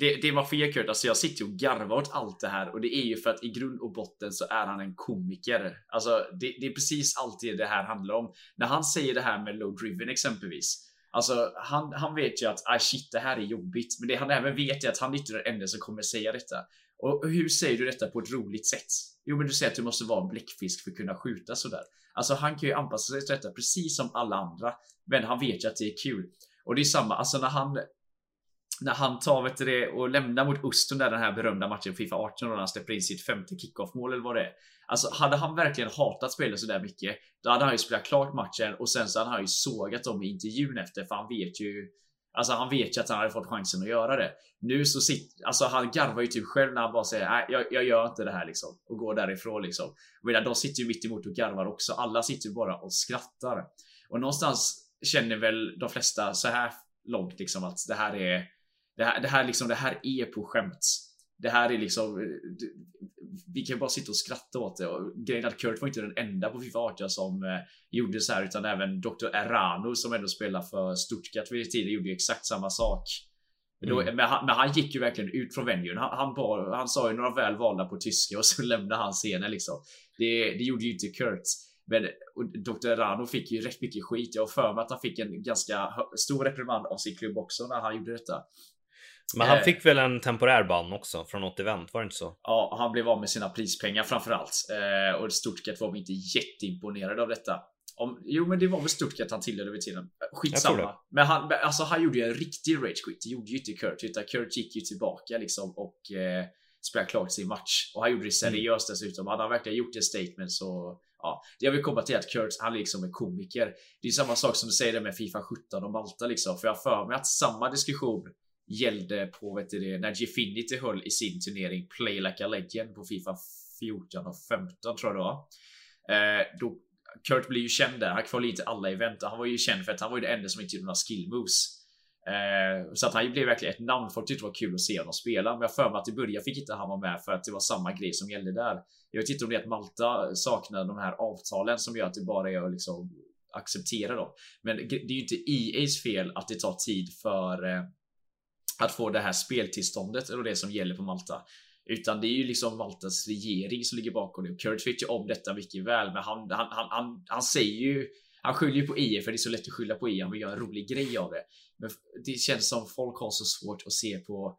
det, det man får ge Kurt, alltså jag sitter ju och garvar åt allt det här och det är ju för att i grund och botten så är han en komiker. Alltså det, det är precis alltid det här handlar om. När han säger det här med low driven exempelvis Alltså han, han vet ju att ah, shit det här är jobbigt. Men det han även vet är att han inte är den enda som kommer säga detta. Och hur säger du detta på ett roligt sätt? Jo men du säger att du måste vara en bläckfisk för att kunna skjuta sådär. Alltså han kan ju anpassa sig till detta precis som alla andra. Men han vet ju att det är kul. Och det är samma, alltså när han när han tar vet du det, och lämnar mot Uston där den här berömda matchen Fifa 18 och han släpper in sitt femte kickoff mål eller vad det är. Alltså hade han verkligen hatat spelet sådär mycket, då hade han ju spelat klart matchen och sen så hade han ju sågat dem i intervjun efter för han vet ju Alltså han vet ju att han hade fått chansen att göra det. Nu så sitter, alltså han garvar ju typ själv när han bara säger nej jag, jag gör inte det här liksom. Och går därifrån liksom. Medan de sitter ju mitt emot och garvar också. Alla sitter ju bara och skrattar. Och någonstans känner väl de flesta så här långt liksom att det här är det här, det här liksom, det här är på skämt. Det här är liksom, eh, vi kan bara sitta och skratta åt det. Och grejen att Kurt var inte den enda på Fifa 18 som eh, gjorde så här, utan även Dr. Erano som ändå spelar för Stuttgart vid tiden gjorde exakt samma sak. Men, då, mm. men, han, men, han, gick ju verkligen ut från venuen. Han, han, bara, han sa ju några väl valda på tyska och så lämnade han scenen liksom. Det, det gjorde ju inte Kurt. Men Dr. Rano fick ju rätt mycket skit. Jag har för mig att han fick en ganska stor reprimand av sin klubb också när han gjorde detta. Men han eh. fick väl en temporär ban också från något event, var det inte så? Ja, han blev av med sina prispengar framförallt. Eh, och Stuttgart var inte jätteimponerade av detta. Om, jo, men det var väl Stuttgart han tillhörde vid tiden. Skitsamma. Men han, alltså, han gjorde ju en riktig rage quit. Det gjorde ju inte Kurt, utan Kurt gick ju tillbaka liksom och eh, spelade klart sin match. Och han gjorde det seriöst mm. dessutom. Hade han verkligen gjort ett statement så Ja, det jag vill komma till är att Kurt, han är liksom en komiker. Det är samma sak som du säger med Fifa 17 och Malta liksom. För jag för mig att samma diskussion gällde på vet du det, när Gfinity höll i sin turnering Play Like a Legend på Fifa 14 och 15 tror jag det var. Eh, då, Kurt blir ju känd där. Han kvalade inte alla event och han var ju känd för att han var ju det enda som inte gjorde några skill moves. Eh, så att han blev verkligen ett namn. Folk tyckte det var kul att se honom spela. Men jag för mig att i början fick inte han vara med för att det var samma grej som gällde där. Jag vet inte om det är att Malta saknar de här avtalen som gör att det bara är att liksom acceptera dem. Men det är ju inte EAs fel att det tar tid för eh, att få det här speltillståndet eller det som gäller på Malta. Utan det är ju liksom Maltas regering som ligger bakom det. Kurt vet ju om detta mycket väl, men han, han, han, han, han säger ju han skyller ju på IF för det är så lätt att skylla på IF Han vill göra en rolig grej av det. Men det känns som folk har så svårt att se på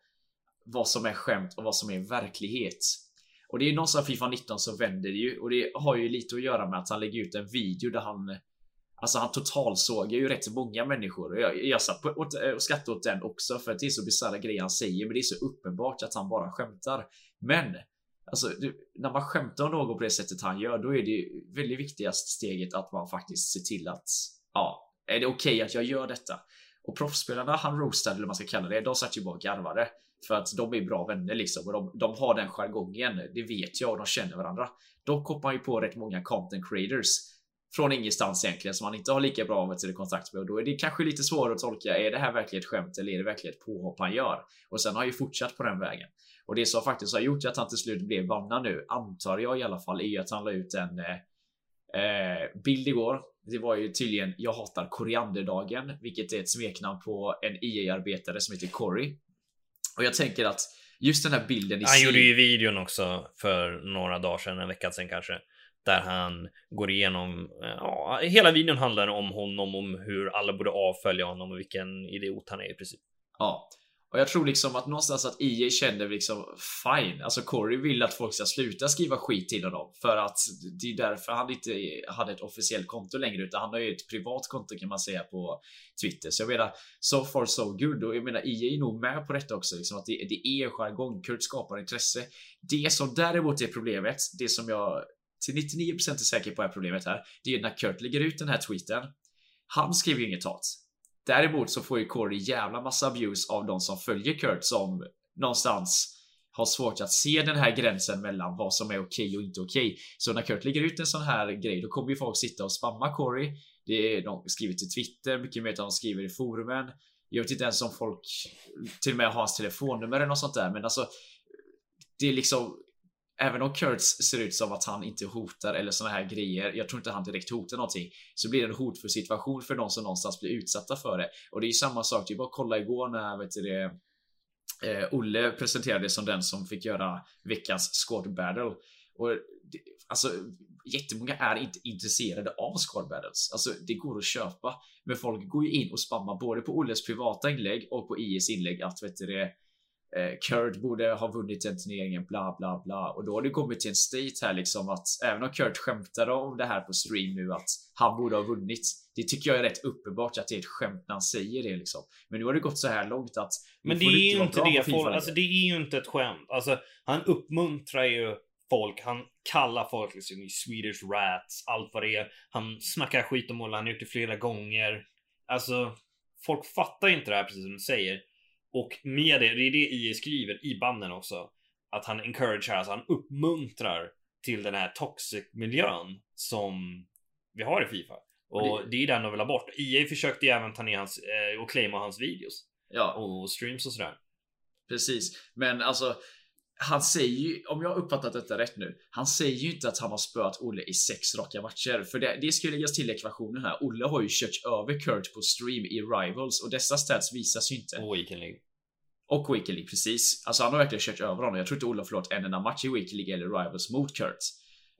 vad som är skämt och vad som är verklighet. Och det är ju någonstans Fifa 19 så vänder det ju och det har ju lite att göra med att han lägger ut en video där han Alltså han totalsågar ju rätt många människor och jag, jag satt på, åt, eh, och skrattade åt den också för att det är så bisarra grejer han säger men det är så uppenbart att han bara skämtar. Men Alltså, du, när man skämtar om någon på det sättet han gör, då är det väldigt viktigaste steget att man faktiskt ser till att ja, är det okej okay att jag gör detta? Och proffsspelarna han roastade, eller vad man ska kalla det, de satt ju bara och garvade. För att de är bra vänner liksom och de, de har den jargongen. Det vet jag och de känner varandra. Dock hoppar ju på rätt många content creators från ingenstans egentligen som man inte har lika bra till kontakt med och då är det kanske lite svårare att tolka. Är det här verkligen ett skämt eller är det verkligen ett påhopp han gör? Och sen har ju fortsatt på den vägen. Och det som faktiskt har gjort att han till slut blev bannad nu, antar jag i alla fall, är ju att han la ut en eh, eh bild igår. Det var ju tydligen Jag hatar korianderdagen, vilket är ett smeknamn på en EA-arbetare som heter Cory. Och jag tänker att just den här bilden i Han sig... gjorde ju videon också för några dagar sedan, en vecka sedan kanske. Där han går igenom, eh, ja, hela videon handlar om honom, om hur alla borde avfölja honom och vilken idiot han är i princip. Ja, och jag tror liksom att någonstans att EA känner liksom fine. Alltså Corey vill att folk ska sluta skriva skit till honom för att det är därför han inte hade ett officiellt konto längre utan han har ju ett privat konto kan man säga på Twitter. Så jag menar so far so good och jag menar EA är nog med på detta också liksom att det, det är jargong. Kurt skapar intresse. Det som däremot är problemet, det som jag till 99% är säker på är problemet här. Det är ju när Kurt lägger ut den här tweeten. Han skriver ju inget hat. Däremot så får ju Corey jävla massa abuse av de som följer Kurt som någonstans har svårt att se den här gränsen mellan vad som är okej och inte okej. Så när Kurt lägger ut en sån här grej, då kommer ju folk sitta och spamma Corey. Det är de skriver till Twitter, mycket mer än de skriver i forumen. Jag vet inte ens om folk till och med har hans telefonnummer eller något sånt där, men alltså. Det är liksom Även om Kurtz ser ut som att han inte hotar eller såna här grejer. Jag tror inte han direkt hotar någonting. Så blir det en hotfull situation för de som någonstans blir utsatta för det. Och det är ju samma sak. Det är bara att kolla igår när vet du det, eh, Olle presenterades som den som fick göra veckans squad battle. Och det, alltså jättemånga är inte intresserade av squad battles. Alltså det går att köpa. Men folk går ju in och spammar både på Olles privata inlägg och på IS inlägg att vet du det Kurt borde ha vunnit den turneringen, bla bla bla. Och då har det kommit till en state här liksom att även om Kurt skämtade om det här på stream nu att han borde ha vunnit. Det tycker jag är rätt uppenbart att det är ett skämt när han säger det liksom. Men nu har det gått så här långt att. Men det är ju inte det folk, alltså det är ju inte ett skämt. Alltså han uppmuntrar ju folk. Han kallar folk liksom i Swedish rats, allt vad det är. Han snackar skit om Olle, han har gjort det flera gånger. Alltså, folk fattar inte det här precis som du säger. Och med det, det är det IE skriver i banden också. Att han encouragear, alltså han uppmuntrar till den här toxic miljön som vi har i Fifa. Och det, det är den de vill ha bort. EA försökte ju även ta ner hans eh, och claima hans videos. Ja. Och streams och sådär. Precis, men alltså han säger ju, om jag uppfattat detta rätt nu, han säger ju inte att han har spöat Olle i sex raka matcher. För det, det ska ju läggas till ekvationen här. Olle har ju kört över Kurt på stream i Rivals och dessa stats visas ju inte. Och Weekend League. Och Weekend League, precis. Alltså han har verkligen kört över honom. Jag tror inte Olle har förlorat en enda match i Weekend League eller Rivals mot Kurt.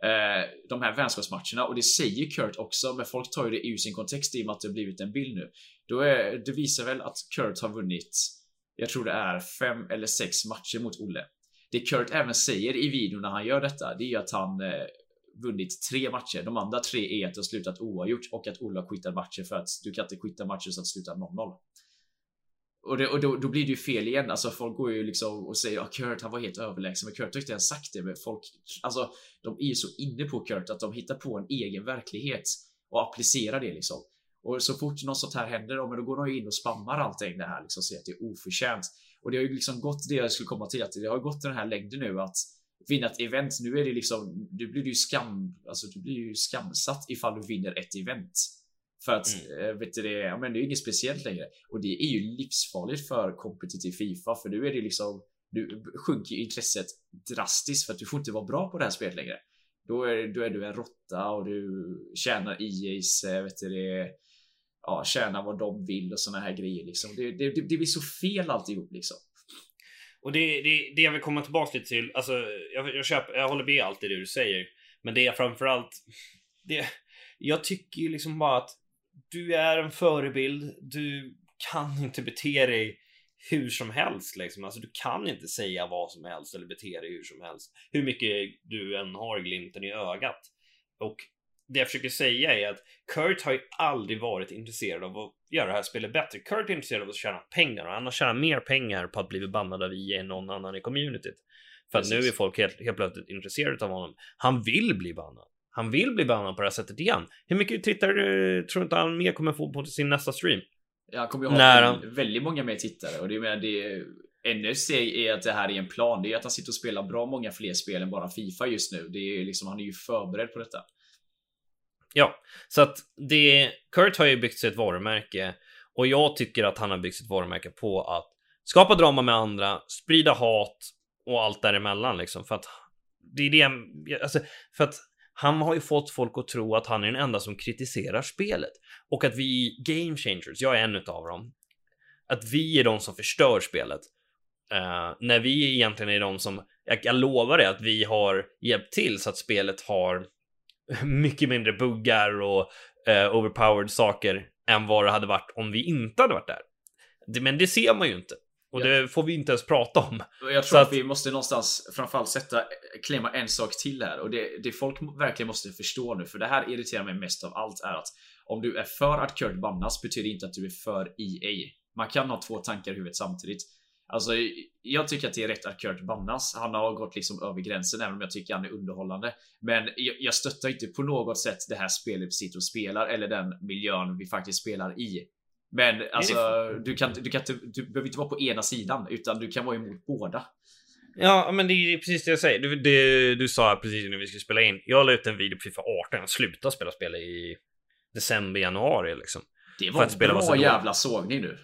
Eh, de här vänskapsmatcherna och det säger Kurt också, men folk tar ju det ur sin kontext i och med att det har blivit en bild nu. Då är, det visar väl att Kurt har vunnit, jag tror det är fem eller sex matcher mot Olle. Det Kurt även säger i videon när han gör detta, det är ju att han eh, vunnit tre matcher. De andra tre är att det har slutat oavgjort och att Olle har quittat matcher för att du kan inte quitta matcher så att det slutar 0-0. Och, det, och då, då, blir det ju fel igen. Alltså folk går ju liksom och säger att Kurt han var helt överlägsen. Men Kurt har inte ens sagt det. Men folk, alltså de är ju så inne på Kurt att de hittar på en egen verklighet och applicerar det liksom. Och så fort något sånt här händer, då går de in och spammar allting det här liksom, säger att det är oförtjänt. Och det har ju liksom gått det jag skulle komma till att det har gått den här längden nu att vinna ett event. Nu är det liksom, du blir ju skam, alltså du blir ju skamsatt ifall du vinner ett event. För att, mm. Eh, vet du det, ja, men det är inget speciellt längre. Och det är ju livsfarligt för kompetitiv Fifa, för nu är det liksom, du sjunker intresset drastiskt för att du får inte vara bra på det här spelet längre. Då är, då är du en råtta och du tjänar EA's, eh, vet du det, ja, tjäna vad de vill och såna här grejer liksom. Det, det, det, det blir så fel alltihop liksom. Och det, det, det jag vill komma tillbaka lite till, alltså jag, jag, köper, jag håller med allt det du säger. Men det är framförallt, det, jag tycker ju liksom bara att du är en förebild, du kan inte bete dig hur som helst liksom. Alltså du kan inte säga vad som helst eller bete dig hur som helst. Hur mycket du än har glimten i ögat. Och det jag försöker säga är att Kurt har ju aldrig varit intresserad av att göra det här spelet bättre. Kurt är intresserad av att tjäna pengar och han har tjänat mer pengar på att bli bannad av EA än någon annan i communityt. För att nu är folk helt, helt plötsligt intresserade av honom. Han vill bli bannad. Han vill bli bannad på det här sättet igen. Hur mycket tittare tror inte han mer kommer få på sin nästa stream? Ja, han kommer ju ha När väldigt, många mer tittare och det menar det ännu steg är att det här är en plan. Det är att han sitter och spelar bra många fler spel än bara Fifa just nu. Det är liksom, han är ju förberedd på detta. Ja, så att det Kurt har ju byggt sig ett varumärke och jag tycker att han har byggt sitt varumärke på att skapa drama med andra, sprida hat och allt däremellan liksom för att det är det alltså för att han har ju fått folk att tro att han är den enda som kritiserar spelet och att vi game changers, jag är en utav dem, att vi är de som förstör spelet. Uh, när vi egentligen är de som, jag, jag lovar det, att vi har hjälpt till så att spelet har mycket mindre buggar och uh, overpowered saker än vad det hade varit om vi inte hade varit där. Det, men det ser man ju inte. Och det får vi inte ens prata om. Jag tror att, att- vi måste någonstans framförallt sätta, klämma en sak till här och det, det folk verkligen måste förstå nu, för det här irriterar mig mest av allt är att om du är för att Kurt bannas betyder inte att du är för EA. Man kan ha två tankar i huvudet samtidigt. Alltså, jag tycker att det är rätt att Kurt bannas. Han har gått liksom över gränsen, även om jag tycker han är underhållande. Men jag, jag stöttar inte på något sätt det här spelet vi sitter och spelar eller den miljön vi faktiskt spelar i. Men alltså, du kan, du kan du behöver inte vara på ena sidan, utan du kan vara emot båda. Ja, men det är precis det jag säger. Du, det, du sa precis när vi skulle spela in. Jag la ut en video på Fifa 18. Jag slutade spela spel i december, januari liksom. Det var en bra jävla sågning nu.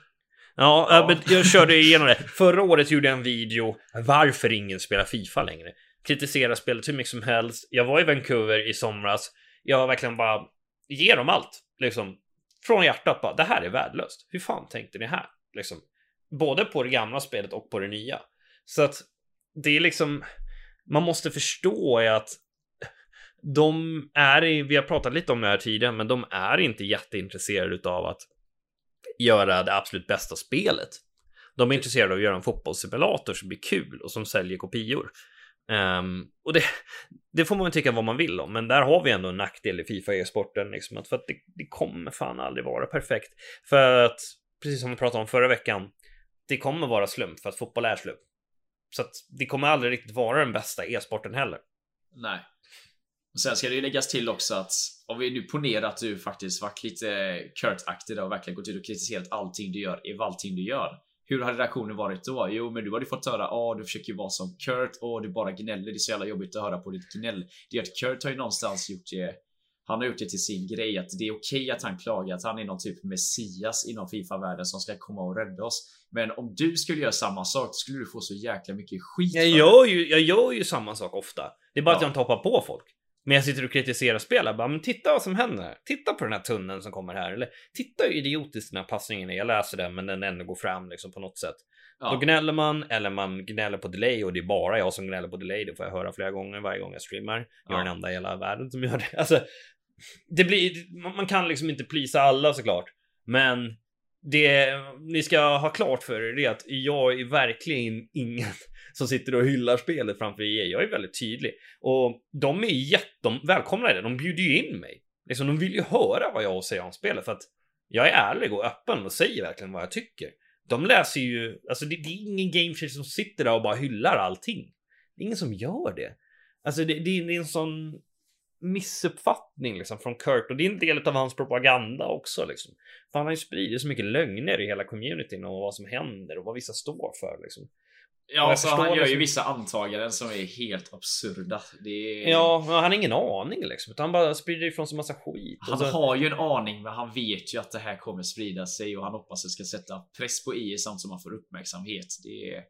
Ja, Ja. men jag körde igenom det. Förra året gjorde jag en video varför ingen spelar Fifa längre. Kritisera spelet hur mycket som helst. Jag var i Vancouver i somras. Jag verkligen bara ger dem allt liksom från hjärtat bara. Det här är värdelöst. Hur fan tänkte ni här? Liksom både på det gamla spelet och på det nya. Så att det är liksom man måste förstå att de är, vi har pratat lite om det här tidigare, men de är inte jätteintresserade av att göra det absolut bästa spelet. De är intresserade av att göra en fotbollssimulator som blir kul och som säljer kopior. Ehm, och det, det får man tycka vad man vill om, men där har vi ändå en nackdel i Fifa e-sporten, liksom, att för att det, det kommer fan aldrig vara perfekt. För att, precis som vi pratade om förra veckan, det kommer vara slump för att fotboll är slump. Så att det kommer aldrig riktigt vara den bästa e-sporten heller. Nej. Och sen ska det ju läggas till också att om vi nu ponerar att du faktiskt varit lite Kurt-aktig och verkligen gått ut och kritiserat allting du gör i allting du gör. Hur hade reaktionen varit då? Jo, men du hade fått höra åh, du försöker vara som Kurt och du bara gnäller. Det är så jävla jobbigt att höra på ditt gnäll. Det är att Kurt har ju någonstans gjort det. Han har gjort det till sin grej att det är okej att han klagar att han är någon typ messias inom Fifa-världen som ska komma och rädda oss. Men om du skulle göra samma sak skulle du få så jäkla mycket skit. Jag gör ju, jag gör ju samma sak ofta. Det är bara att Ja. jag inte hoppar på folk. Men jag sitter och kritiserar spel. Jag bara, men titta vad som händer. Titta på den här tunneln som kommer här. Eller titta hur idiotiskt den här passningen är. Jag läser den, men den ändå går fram liksom på något sätt. Ja. Då gnäller man, eller man gnäller på delay och det är bara jag som gnäller på delay. Det får jag höra flera gånger varje gång jag streamar. Jag är Ja. den enda i hela världen som gör det. Alltså, det blir, man man kan liksom inte plisa alla såklart. Men det ni ska ha klart för er är att jag är verkligen ingen som sitter och hyllar spelet framför EA. Jag är väldigt tydlig och de är jätte, välkomna. det. De bjuder ju in mig. Liksom, de vill ju höra vad jag har att säga om spelet för att jag är ärlig och öppen och säger verkligen vad jag tycker. De läser ju, alltså det, det är ingen gamechanger som sitter där och bara hyllar allting. Det är ingen som gör det. Alltså det, det, är en sån missuppfattning liksom från Kurt och det är en del av hans propaganda också liksom. För han har ju spridit så mycket lögner i hela communityn och vad som händer och vad vissa står för liksom. Ja, jag alltså, han gör ju liksom- vissa antaganden som är helt absurda. Är... Ja, han har ingen aning liksom, utan han bara sprider ifrån sig massa skit. Han så... har ju en aning, men han vet ju att det här kommer sprida sig och han hoppas det ska sätta press på IE samt som han får uppmärksamhet. Det är...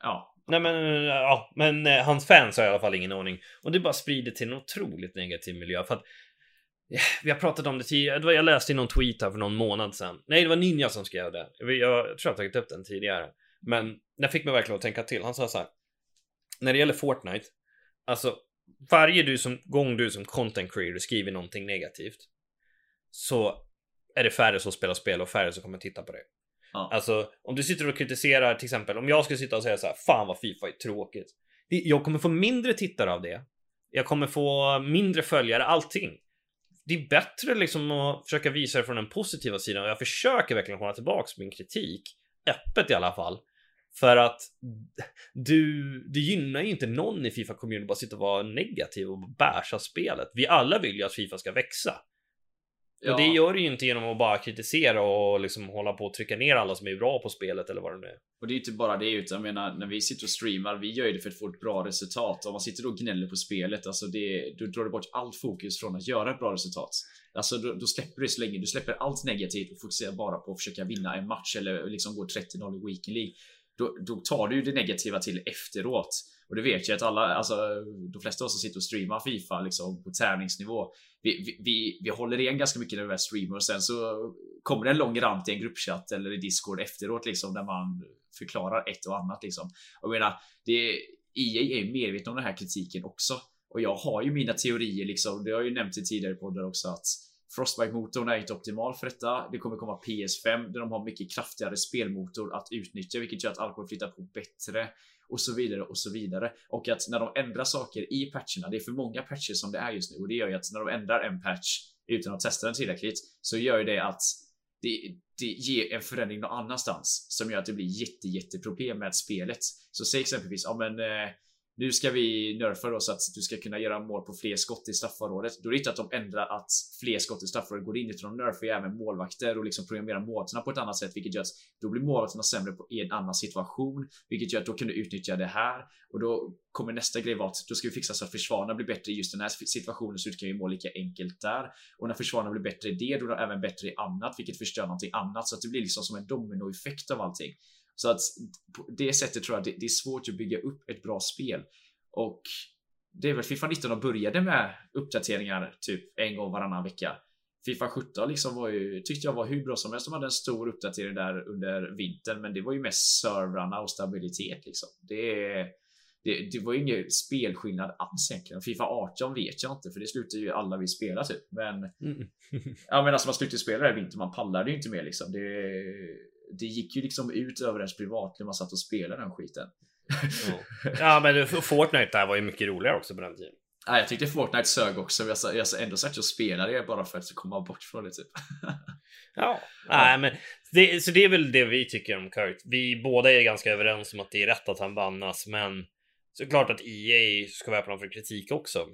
Ja. Nej men, ja, men eh, hans fans har i alla fall ingen aning. Och det bara sprider till en otroligt negativ miljö. För att eh, vi har pratat om det tidigare. Jag läste i någon tweet här för någon månad sedan. Nej, det var Ninja som skrev det. Jag, jag tror jag har tagit upp den tidigare. Men det fick mig verkligen att tänka till. Han sa så här. När det gäller Fortnite. Alltså, varje du som, gång du som content creator skriver någonting negativt. Så är det färre som spelar spel och färre som kommer titta på det. Ja. Alltså, om du sitter och kritiserar till exempel, om jag skulle sitta och säga så här, fan vad Fifa är tråkigt. Jag kommer få mindre tittare av det. Jag kommer få mindre följare, allting. Det är bättre liksom att försöka visa det från den positiva sidan och jag försöker verkligen hålla tillbaks min kritik. Öppet i alla fall. För att du, det gynnar ju inte någon i Fifa Community bara sitta och vara negativ och bärsa spelet. Vi alla vill ju att Fifa ska växa. Ja. Och det gör det ju inte genom att bara kritisera och liksom hålla på och trycka ner alla som är bra på spelet eller vad det nu är. Och det är inte bara det utan jag menar när vi sitter och streamar, vi gör ju det för att få ett bra resultat. Om man sitter och gnäller på spelet, alltså det, då drar du bort allt fokus från att göra ett bra resultat. Alltså då, då släpper du så länge, du släpper allt negativt och fokuserar bara på att försöka vinna en match eller liksom gå 30-0 i Weekend League. Då, då tar du ju det negativa till efteråt. Och det vet jag att alla, alltså de flesta av oss som sitter och streamar Fifa liksom på tävlingsnivå. Vi, vi, vi, vi håller igen ganska mycket när vi är streamer och sen så kommer det en lång rant i en gruppchatt eller i Discord efteråt liksom där man förklarar ett och annat liksom. Jag menar, det, EA är ju om den här kritiken också. Och jag har ju mina teorier liksom. Det har jag ju nämnt i tidigare poddar också att Frostbite-motorn är inte optimal för detta. Det kommer komma PS5 där de har mycket kraftigare spelmotor att utnyttja, vilket gör att allt kommer flytta på bättre och så vidare och så vidare. Och att när de ändrar saker i patcherna, det är för många patcher som det är just nu och det gör ju att när de ändrar en patch utan att testa den tillräckligt så gör ju det att det, det ger en förändring någon annanstans som gör att det blir jätte, jätteproblem med spelet. Så säg exempelvis, ja men eh, nu ska vi nerfa då så att du ska kunna göra mål på fler skott i straffområdet. Då är det inte att de ändrar att fler skott i straffområdet går in utan de nerfar ju även målvakter och liksom programmerar målvakterna på ett annat sätt, vilket gör att då blir målvakterna sämre på, i en annan situation, vilket gör att då kan du utnyttja det här och då kommer nästa grej vara att då ska vi fixa så att försvararna blir bättre i just den här situationen så du kan ju må lika enkelt där och när försvararna blir bättre i det, då är de även bättre i annat, vilket förstör någonting annat så att det blir liksom som en dominoeffekt av allting. Så att på det sättet tror jag det, det är svårt att bygga upp ett bra spel och det är väl Fifa 19 de började med uppdateringar typ en gång varannan vecka. Fifa 17 liksom var ju, tyckte jag var hur bra som helst. De hade en stor uppdatering där under vintern, men det var ju mest servrarna och stabilitet liksom. Det, det, det var ju ingen spelskillnad alls egentligen. Fifa 18 vet jag inte, för det slutar ju alla vi spela typ. Men Mm. ja, men alltså man slutade spela det här vintern, man pallade ju inte mer liksom. Det, det gick ju liksom ut över ens privatliv, man satt och spelade den skiten. Ja. ja, men Fortnite där var ju mycket roligare också på den tiden. Nej, jag tyckte Fortnite sög också. Jag har jag har ändå sagt att jag spelade det bara för att komma bort från det typ. Ja, nej men det, så det är väl det vi tycker om Kurt. Vi båda är ganska överens om att det är rätt att han bannas, men såklart att EA ska vara öppna för kritik också.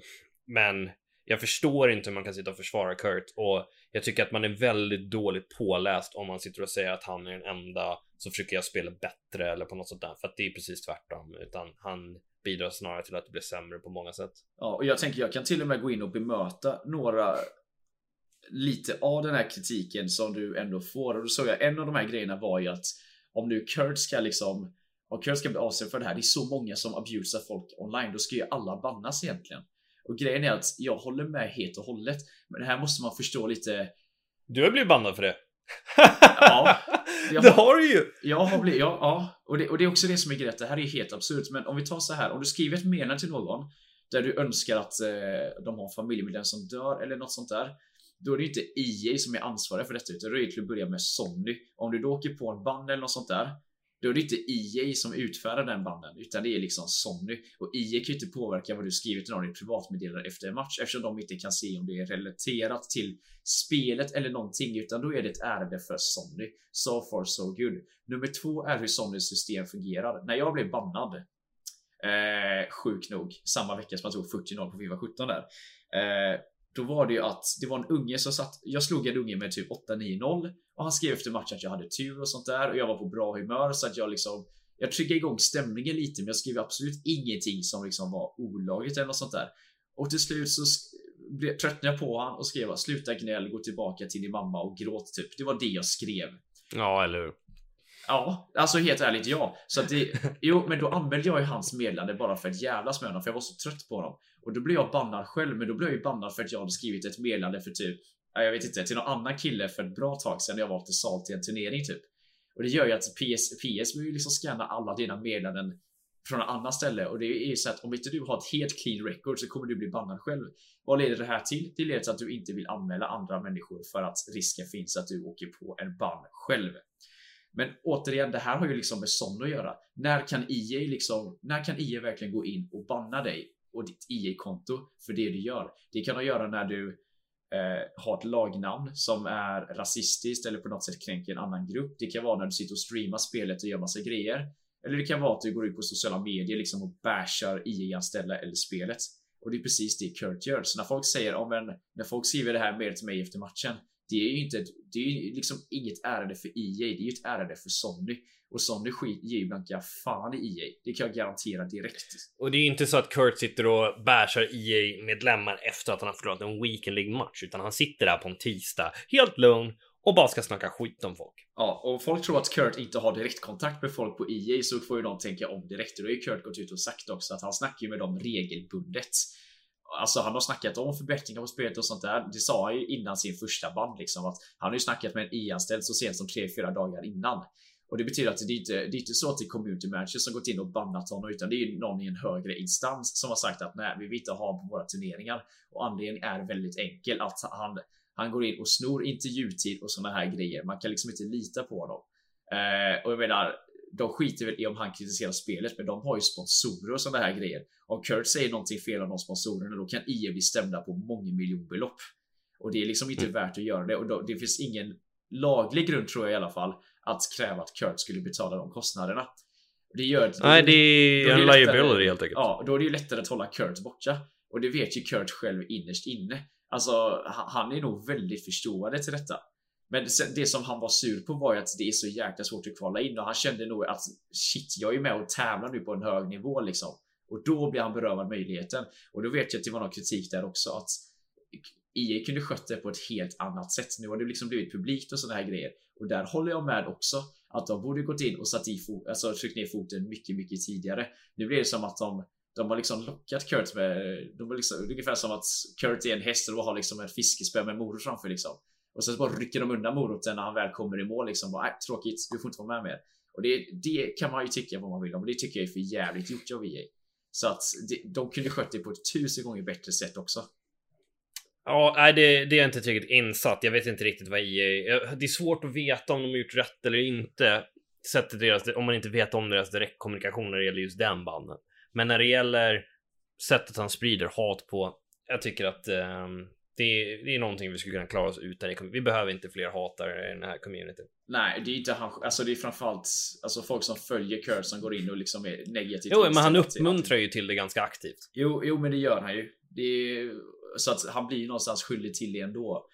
Men jag förstår inte hur man kan sitta och försvara Kurt och jag tycker att man är väldigt dåligt påläst om man sitter och säger att han är den enda som försöker jag spela bättre eller på något sånt där. För att det är precis tvärtom, utan han bidrar snarare till att det blir sämre på många sätt. Ja, och jag tänker jag kan till och med gå in och bemöta några lite av den här kritiken som du ändå får. Och då såg jag en av de här grejerna var ju att om nu Kurt ska liksom om Kurt ska bli avstängd för det här, det är så många som abusar folk online, då ska ju alla bannas egentligen. Och grejen är att jag håller med helt och hållet, men det här måste man förstå lite. Du har blivit bannad för det. Ja, jag det har- du ju! Jag har blivit, ja, ja. Och, det, och det är också det som är grejen, det här är helt absurt. Men om vi tar så här, om du skriver ett meddelande till någon där du önskar att eh, de har en familjemedlem som dör eller något sånt där. Då är det inte EA som är ansvariga för detta, utan då är det till att börja med Sony. Om du då åker på en band eller något sånt där, då är det inte EA som utfärdar den banden, utan det är liksom Sony. Och EA kan ju inte påverka vad du skriver till någon i privatmeddelande efter en match, eftersom de inte kan se om det är relaterat till spelet eller någonting, utan då är det ett ärende för Sony. So far so good. Nummer två är hur Sonys system fungerar. När jag blev bannad, eh, sjukt nog, samma vecka som jag tog 40-0 på Fifa 17 där. Eh, då var det ju att det var en unge som satt, jag slog en unge med typ 8-9-0 och han skrev efter matchen att jag hade tur och sånt där och jag var på bra humör så att jag liksom jag triggade igång stämningen lite men jag skrev absolut ingenting som liksom var olagligt eller något sånt där. Och till slut så tröttnade jag på han och skrev att sluta gnäll, gå tillbaka till din mamma och gråt typ. Det var det jag skrev. Ja, eller hur? Ja, alltså helt ärligt ja. Så att det, jo, men då anmälde jag ju hans meddelande bara för att jävlas med honom, för jag var så trött på honom. Och då blev jag bannad själv, men då blev jag ju bannad för att jag hade skrivit ett meddelande för typ, jag vet inte, till någon annan kille för ett bra tag sedan när jag var till sal till en turnering typ. Och det gör ju att PS, PS vill ju liksom scanna alla dina meddelanden från ett annat ställe och det är ju så att om inte du har ett helt clean record så kommer du bli bannad själv. Vad leder det här till? Det leder till att du inte vill anmäla andra människor för att risken finns att du åker på en bann själv. Men återigen, det här har ju liksom med sån att göra. När kan EA liksom, när kan IA verkligen gå in och banna dig och ditt EA-konto för det du gör? Det kan de göra när du eh, har ett lagnamn som är rasistiskt eller på något sätt kränker en annan grupp. Det kan vara när du sitter och streamar spelet och gör massa grejer. Eller det kan vara att du går ut på sociala medier liksom och bashar EA-anställda eller spelet. Och det är precis det Kurt gör. Så när folk säger om en, när folk skriver det här mer till mig efter matchen. Det är ju inte, det är ju liksom inget ärende för EA. Det är ju ett ärende för Sony. Och Sony ger ju blanka fan i EA. Det kan jag garantera direkt. Och det är ju inte så att Kurt sitter och bashar EA-medlemmar efter att han har förlorat en Weekend League-match, utan han sitter där på en tisdag, helt lugn och bara ska snacka skit om folk. Ja, och folk tror att Kurt inte har direktkontakt med folk på EA så får ju de tänka om direkt. Och då har ju Kurt gått ut och sagt också att han snackar ju med dem regelbundet. Alltså han har snackat om förbättringar på spelet och sånt där. Det sa han ju innan sin första band liksom att han har ju snackat med en i anställd så sent som 3-4 dagar innan. Och det betyder att det är inte, det är inte så att det är community manager som gått in och bannat honom utan det är någon i en högre instans som har sagt att nej, vi vill inte ha på våra turneringar. Och anledningen är väldigt enkel att han han går in och snor intervjutid och såna här grejer. Man kan liksom inte lita på honom. Eh, och jag menar, de skiter väl i om han kritiserar spelet, men de har ju sponsorer och såna här grejer. Om Kurt säger någonting fel om de sponsorerna, då kan EA bli stämda på många miljonbelopp. Och det är liksom inte mm. värt att göra det och då, det finns ingen laglig grund tror jag i alla fall att kräva att Kurt skulle betala de kostnaderna. Det gör Nej, det är en liability helt enkelt. Ja, då är det ju lättare att hålla Kurt borta och det vet ju Kurt själv innerst inne. Alltså, han är nog väldigt förstående till detta. Men det som han var sur på var ju att det är så jäkla svårt att kvala in och han kände nog att shit, jag är med och tävlar nu på en hög nivå liksom. Och då blir han berövad möjligheten. Och då vet jag att det var någon kritik där också att EA kunde skött det på ett helt annat sätt. Nu har det liksom blivit publikt och sådana här grejer. Och där håller jag med också att de borde gått in och satt i fot, alltså tryckt ner foten mycket, mycket tidigare. Nu blir det som att de de har liksom lockat Kurt med, de var liksom, ungefär som att Kurt är en häst och har liksom en fiskespö med morot framför liksom. Och sen så bara rycker de undan moroten när han väl kommer i mål liksom. Bara, tråkigt, du får inte vara med mer. Och det, det kan man ju tycka vad man vill om, och det tycker jag är för jävligt gjort av EA. Så att de kunde skött det på ett tusen gånger bättre sätt också. Ja, nej, det, det är jag inte tillräckligt insatt. Jag vet inte riktigt vad EA... Det är svårt att veta om de har gjort rätt eller inte. Sättet deras, om man inte vet om deras direktkommunikation när det gäller just den banden. Men när det gäller sättet han sprider hat på, jag tycker att um, det, är, det är någonting vi skulle kunna klara oss utan. Vi behöver inte fler hatare i den här communityn. Nej, det är inte han. Alltså, det är framförallt alltså folk som följer Kurt som går in och liksom är negativt. Jo, men han uppmuntrar ju till det ganska aktivt. Jo, jo, men det gör han ju. Det är, så att han blir någonstans skyldig till det ändå.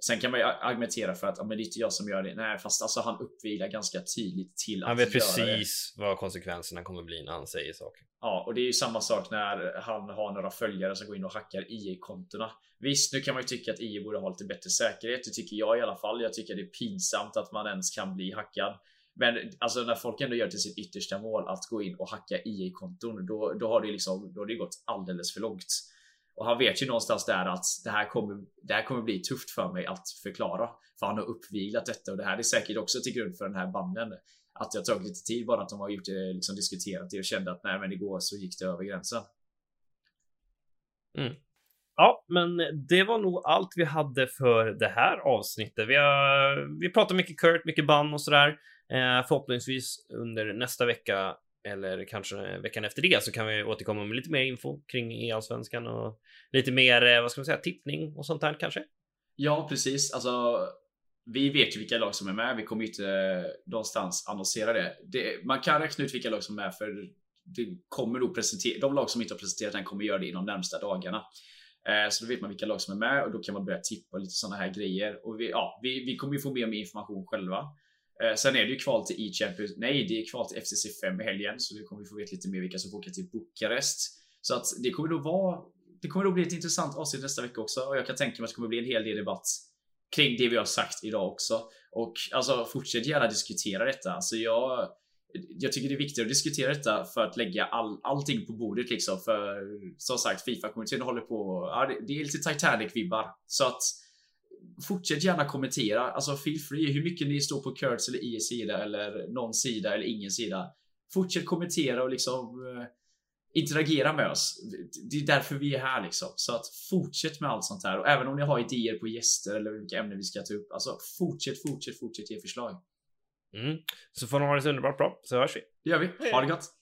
Sen kan man ju argumentera för att ja, men det är inte jag som gör det. Nej, fast alltså han uppvilar ganska tydligt till att Han vet precis det. vad konsekvenserna kommer bli när han säger saker. Ja, och det är ju samma sak när han har några följare som går in och hackar IE-kontona. Visst, nu kan man ju tycka att IE borde ha lite bättre säkerhet. Det tycker jag i alla fall. Jag tycker det är pinsamt att man ens kan bli hackad. Men alltså när folk ändå gör till sitt yttersta mål att gå in och hacka IE-konton, då, då har det liksom, då har det gått alldeles för långt. Och han vet ju någonstans där att det här kommer, det här kommer bli tufft för mig att förklara. För han har uppvilat detta och det här är säkert också till grund för den här banden. Att det har tagit lite tid bara att de har gjort det, liksom diskuterat det och kände att nej men igår så gick det över gränsen. Mm. Ja, men det var nog allt vi hade för det här avsnittet. Vi har, vi pratar mycket Kurt, mycket band och sådär. Eh, förhoppningsvis under nästa vecka eller kanske veckan efter det så kan vi återkomma med lite mer info kring e-allsvenskan och lite mer, eh, vad ska man säga, tippning och sånt där kanske? Ja, precis. Alltså, vi vet ju vilka lag som är med. Vi kommer inte eh, någonstans annonsera det. det. Man kan räkna ut vilka lag som är med för det kommer nog presentera. De lag som inte har presenterat den kommer göra det inom de närmsta dagarna. Eh, så då vet man vilka lag som är med och då kan man börja tippa lite sådana här grejer. Och vi, ja, vi, vi kommer ju få mer och mer information själva. Eh, sen är det ju kval till E-Champions. Nej, det är kval till FCC 5 i helgen, så nu kommer vi få veta lite mer vilka som får åka till Bukarest. Så att det kommer nog vara. Det kommer nog bli ett intressant avsnitt nästa vecka också och jag kan tänka mig att det kommer bli en hel del debatt kring det vi har sagt idag också. Och alltså fortsätt gärna diskutera detta. Alltså jag, jag tycker det är viktigt att diskutera detta för att lägga all, allting på bordet liksom. För som sagt, Fifa-kommittén håller på. Ja, det, det är lite Titanic-vibbar. Så att fortsätt gärna kommentera. Alltså feel free hur mycket ni står på Kurtz eller IS sida eller någon sida eller ingen sida. Fortsätt kommentera och liksom eh, interagera med oss. Det är därför vi är här liksom. Så att fortsätt med allt sånt här och även om ni har idéer på gäster eller vilka ämnen vi ska ta upp. Alltså fortsätt, fortsätt, fortsätt ge förslag. Mm. Så får ni ha det så underbart bra så hörs vi. Det gör vi. Ha det gott.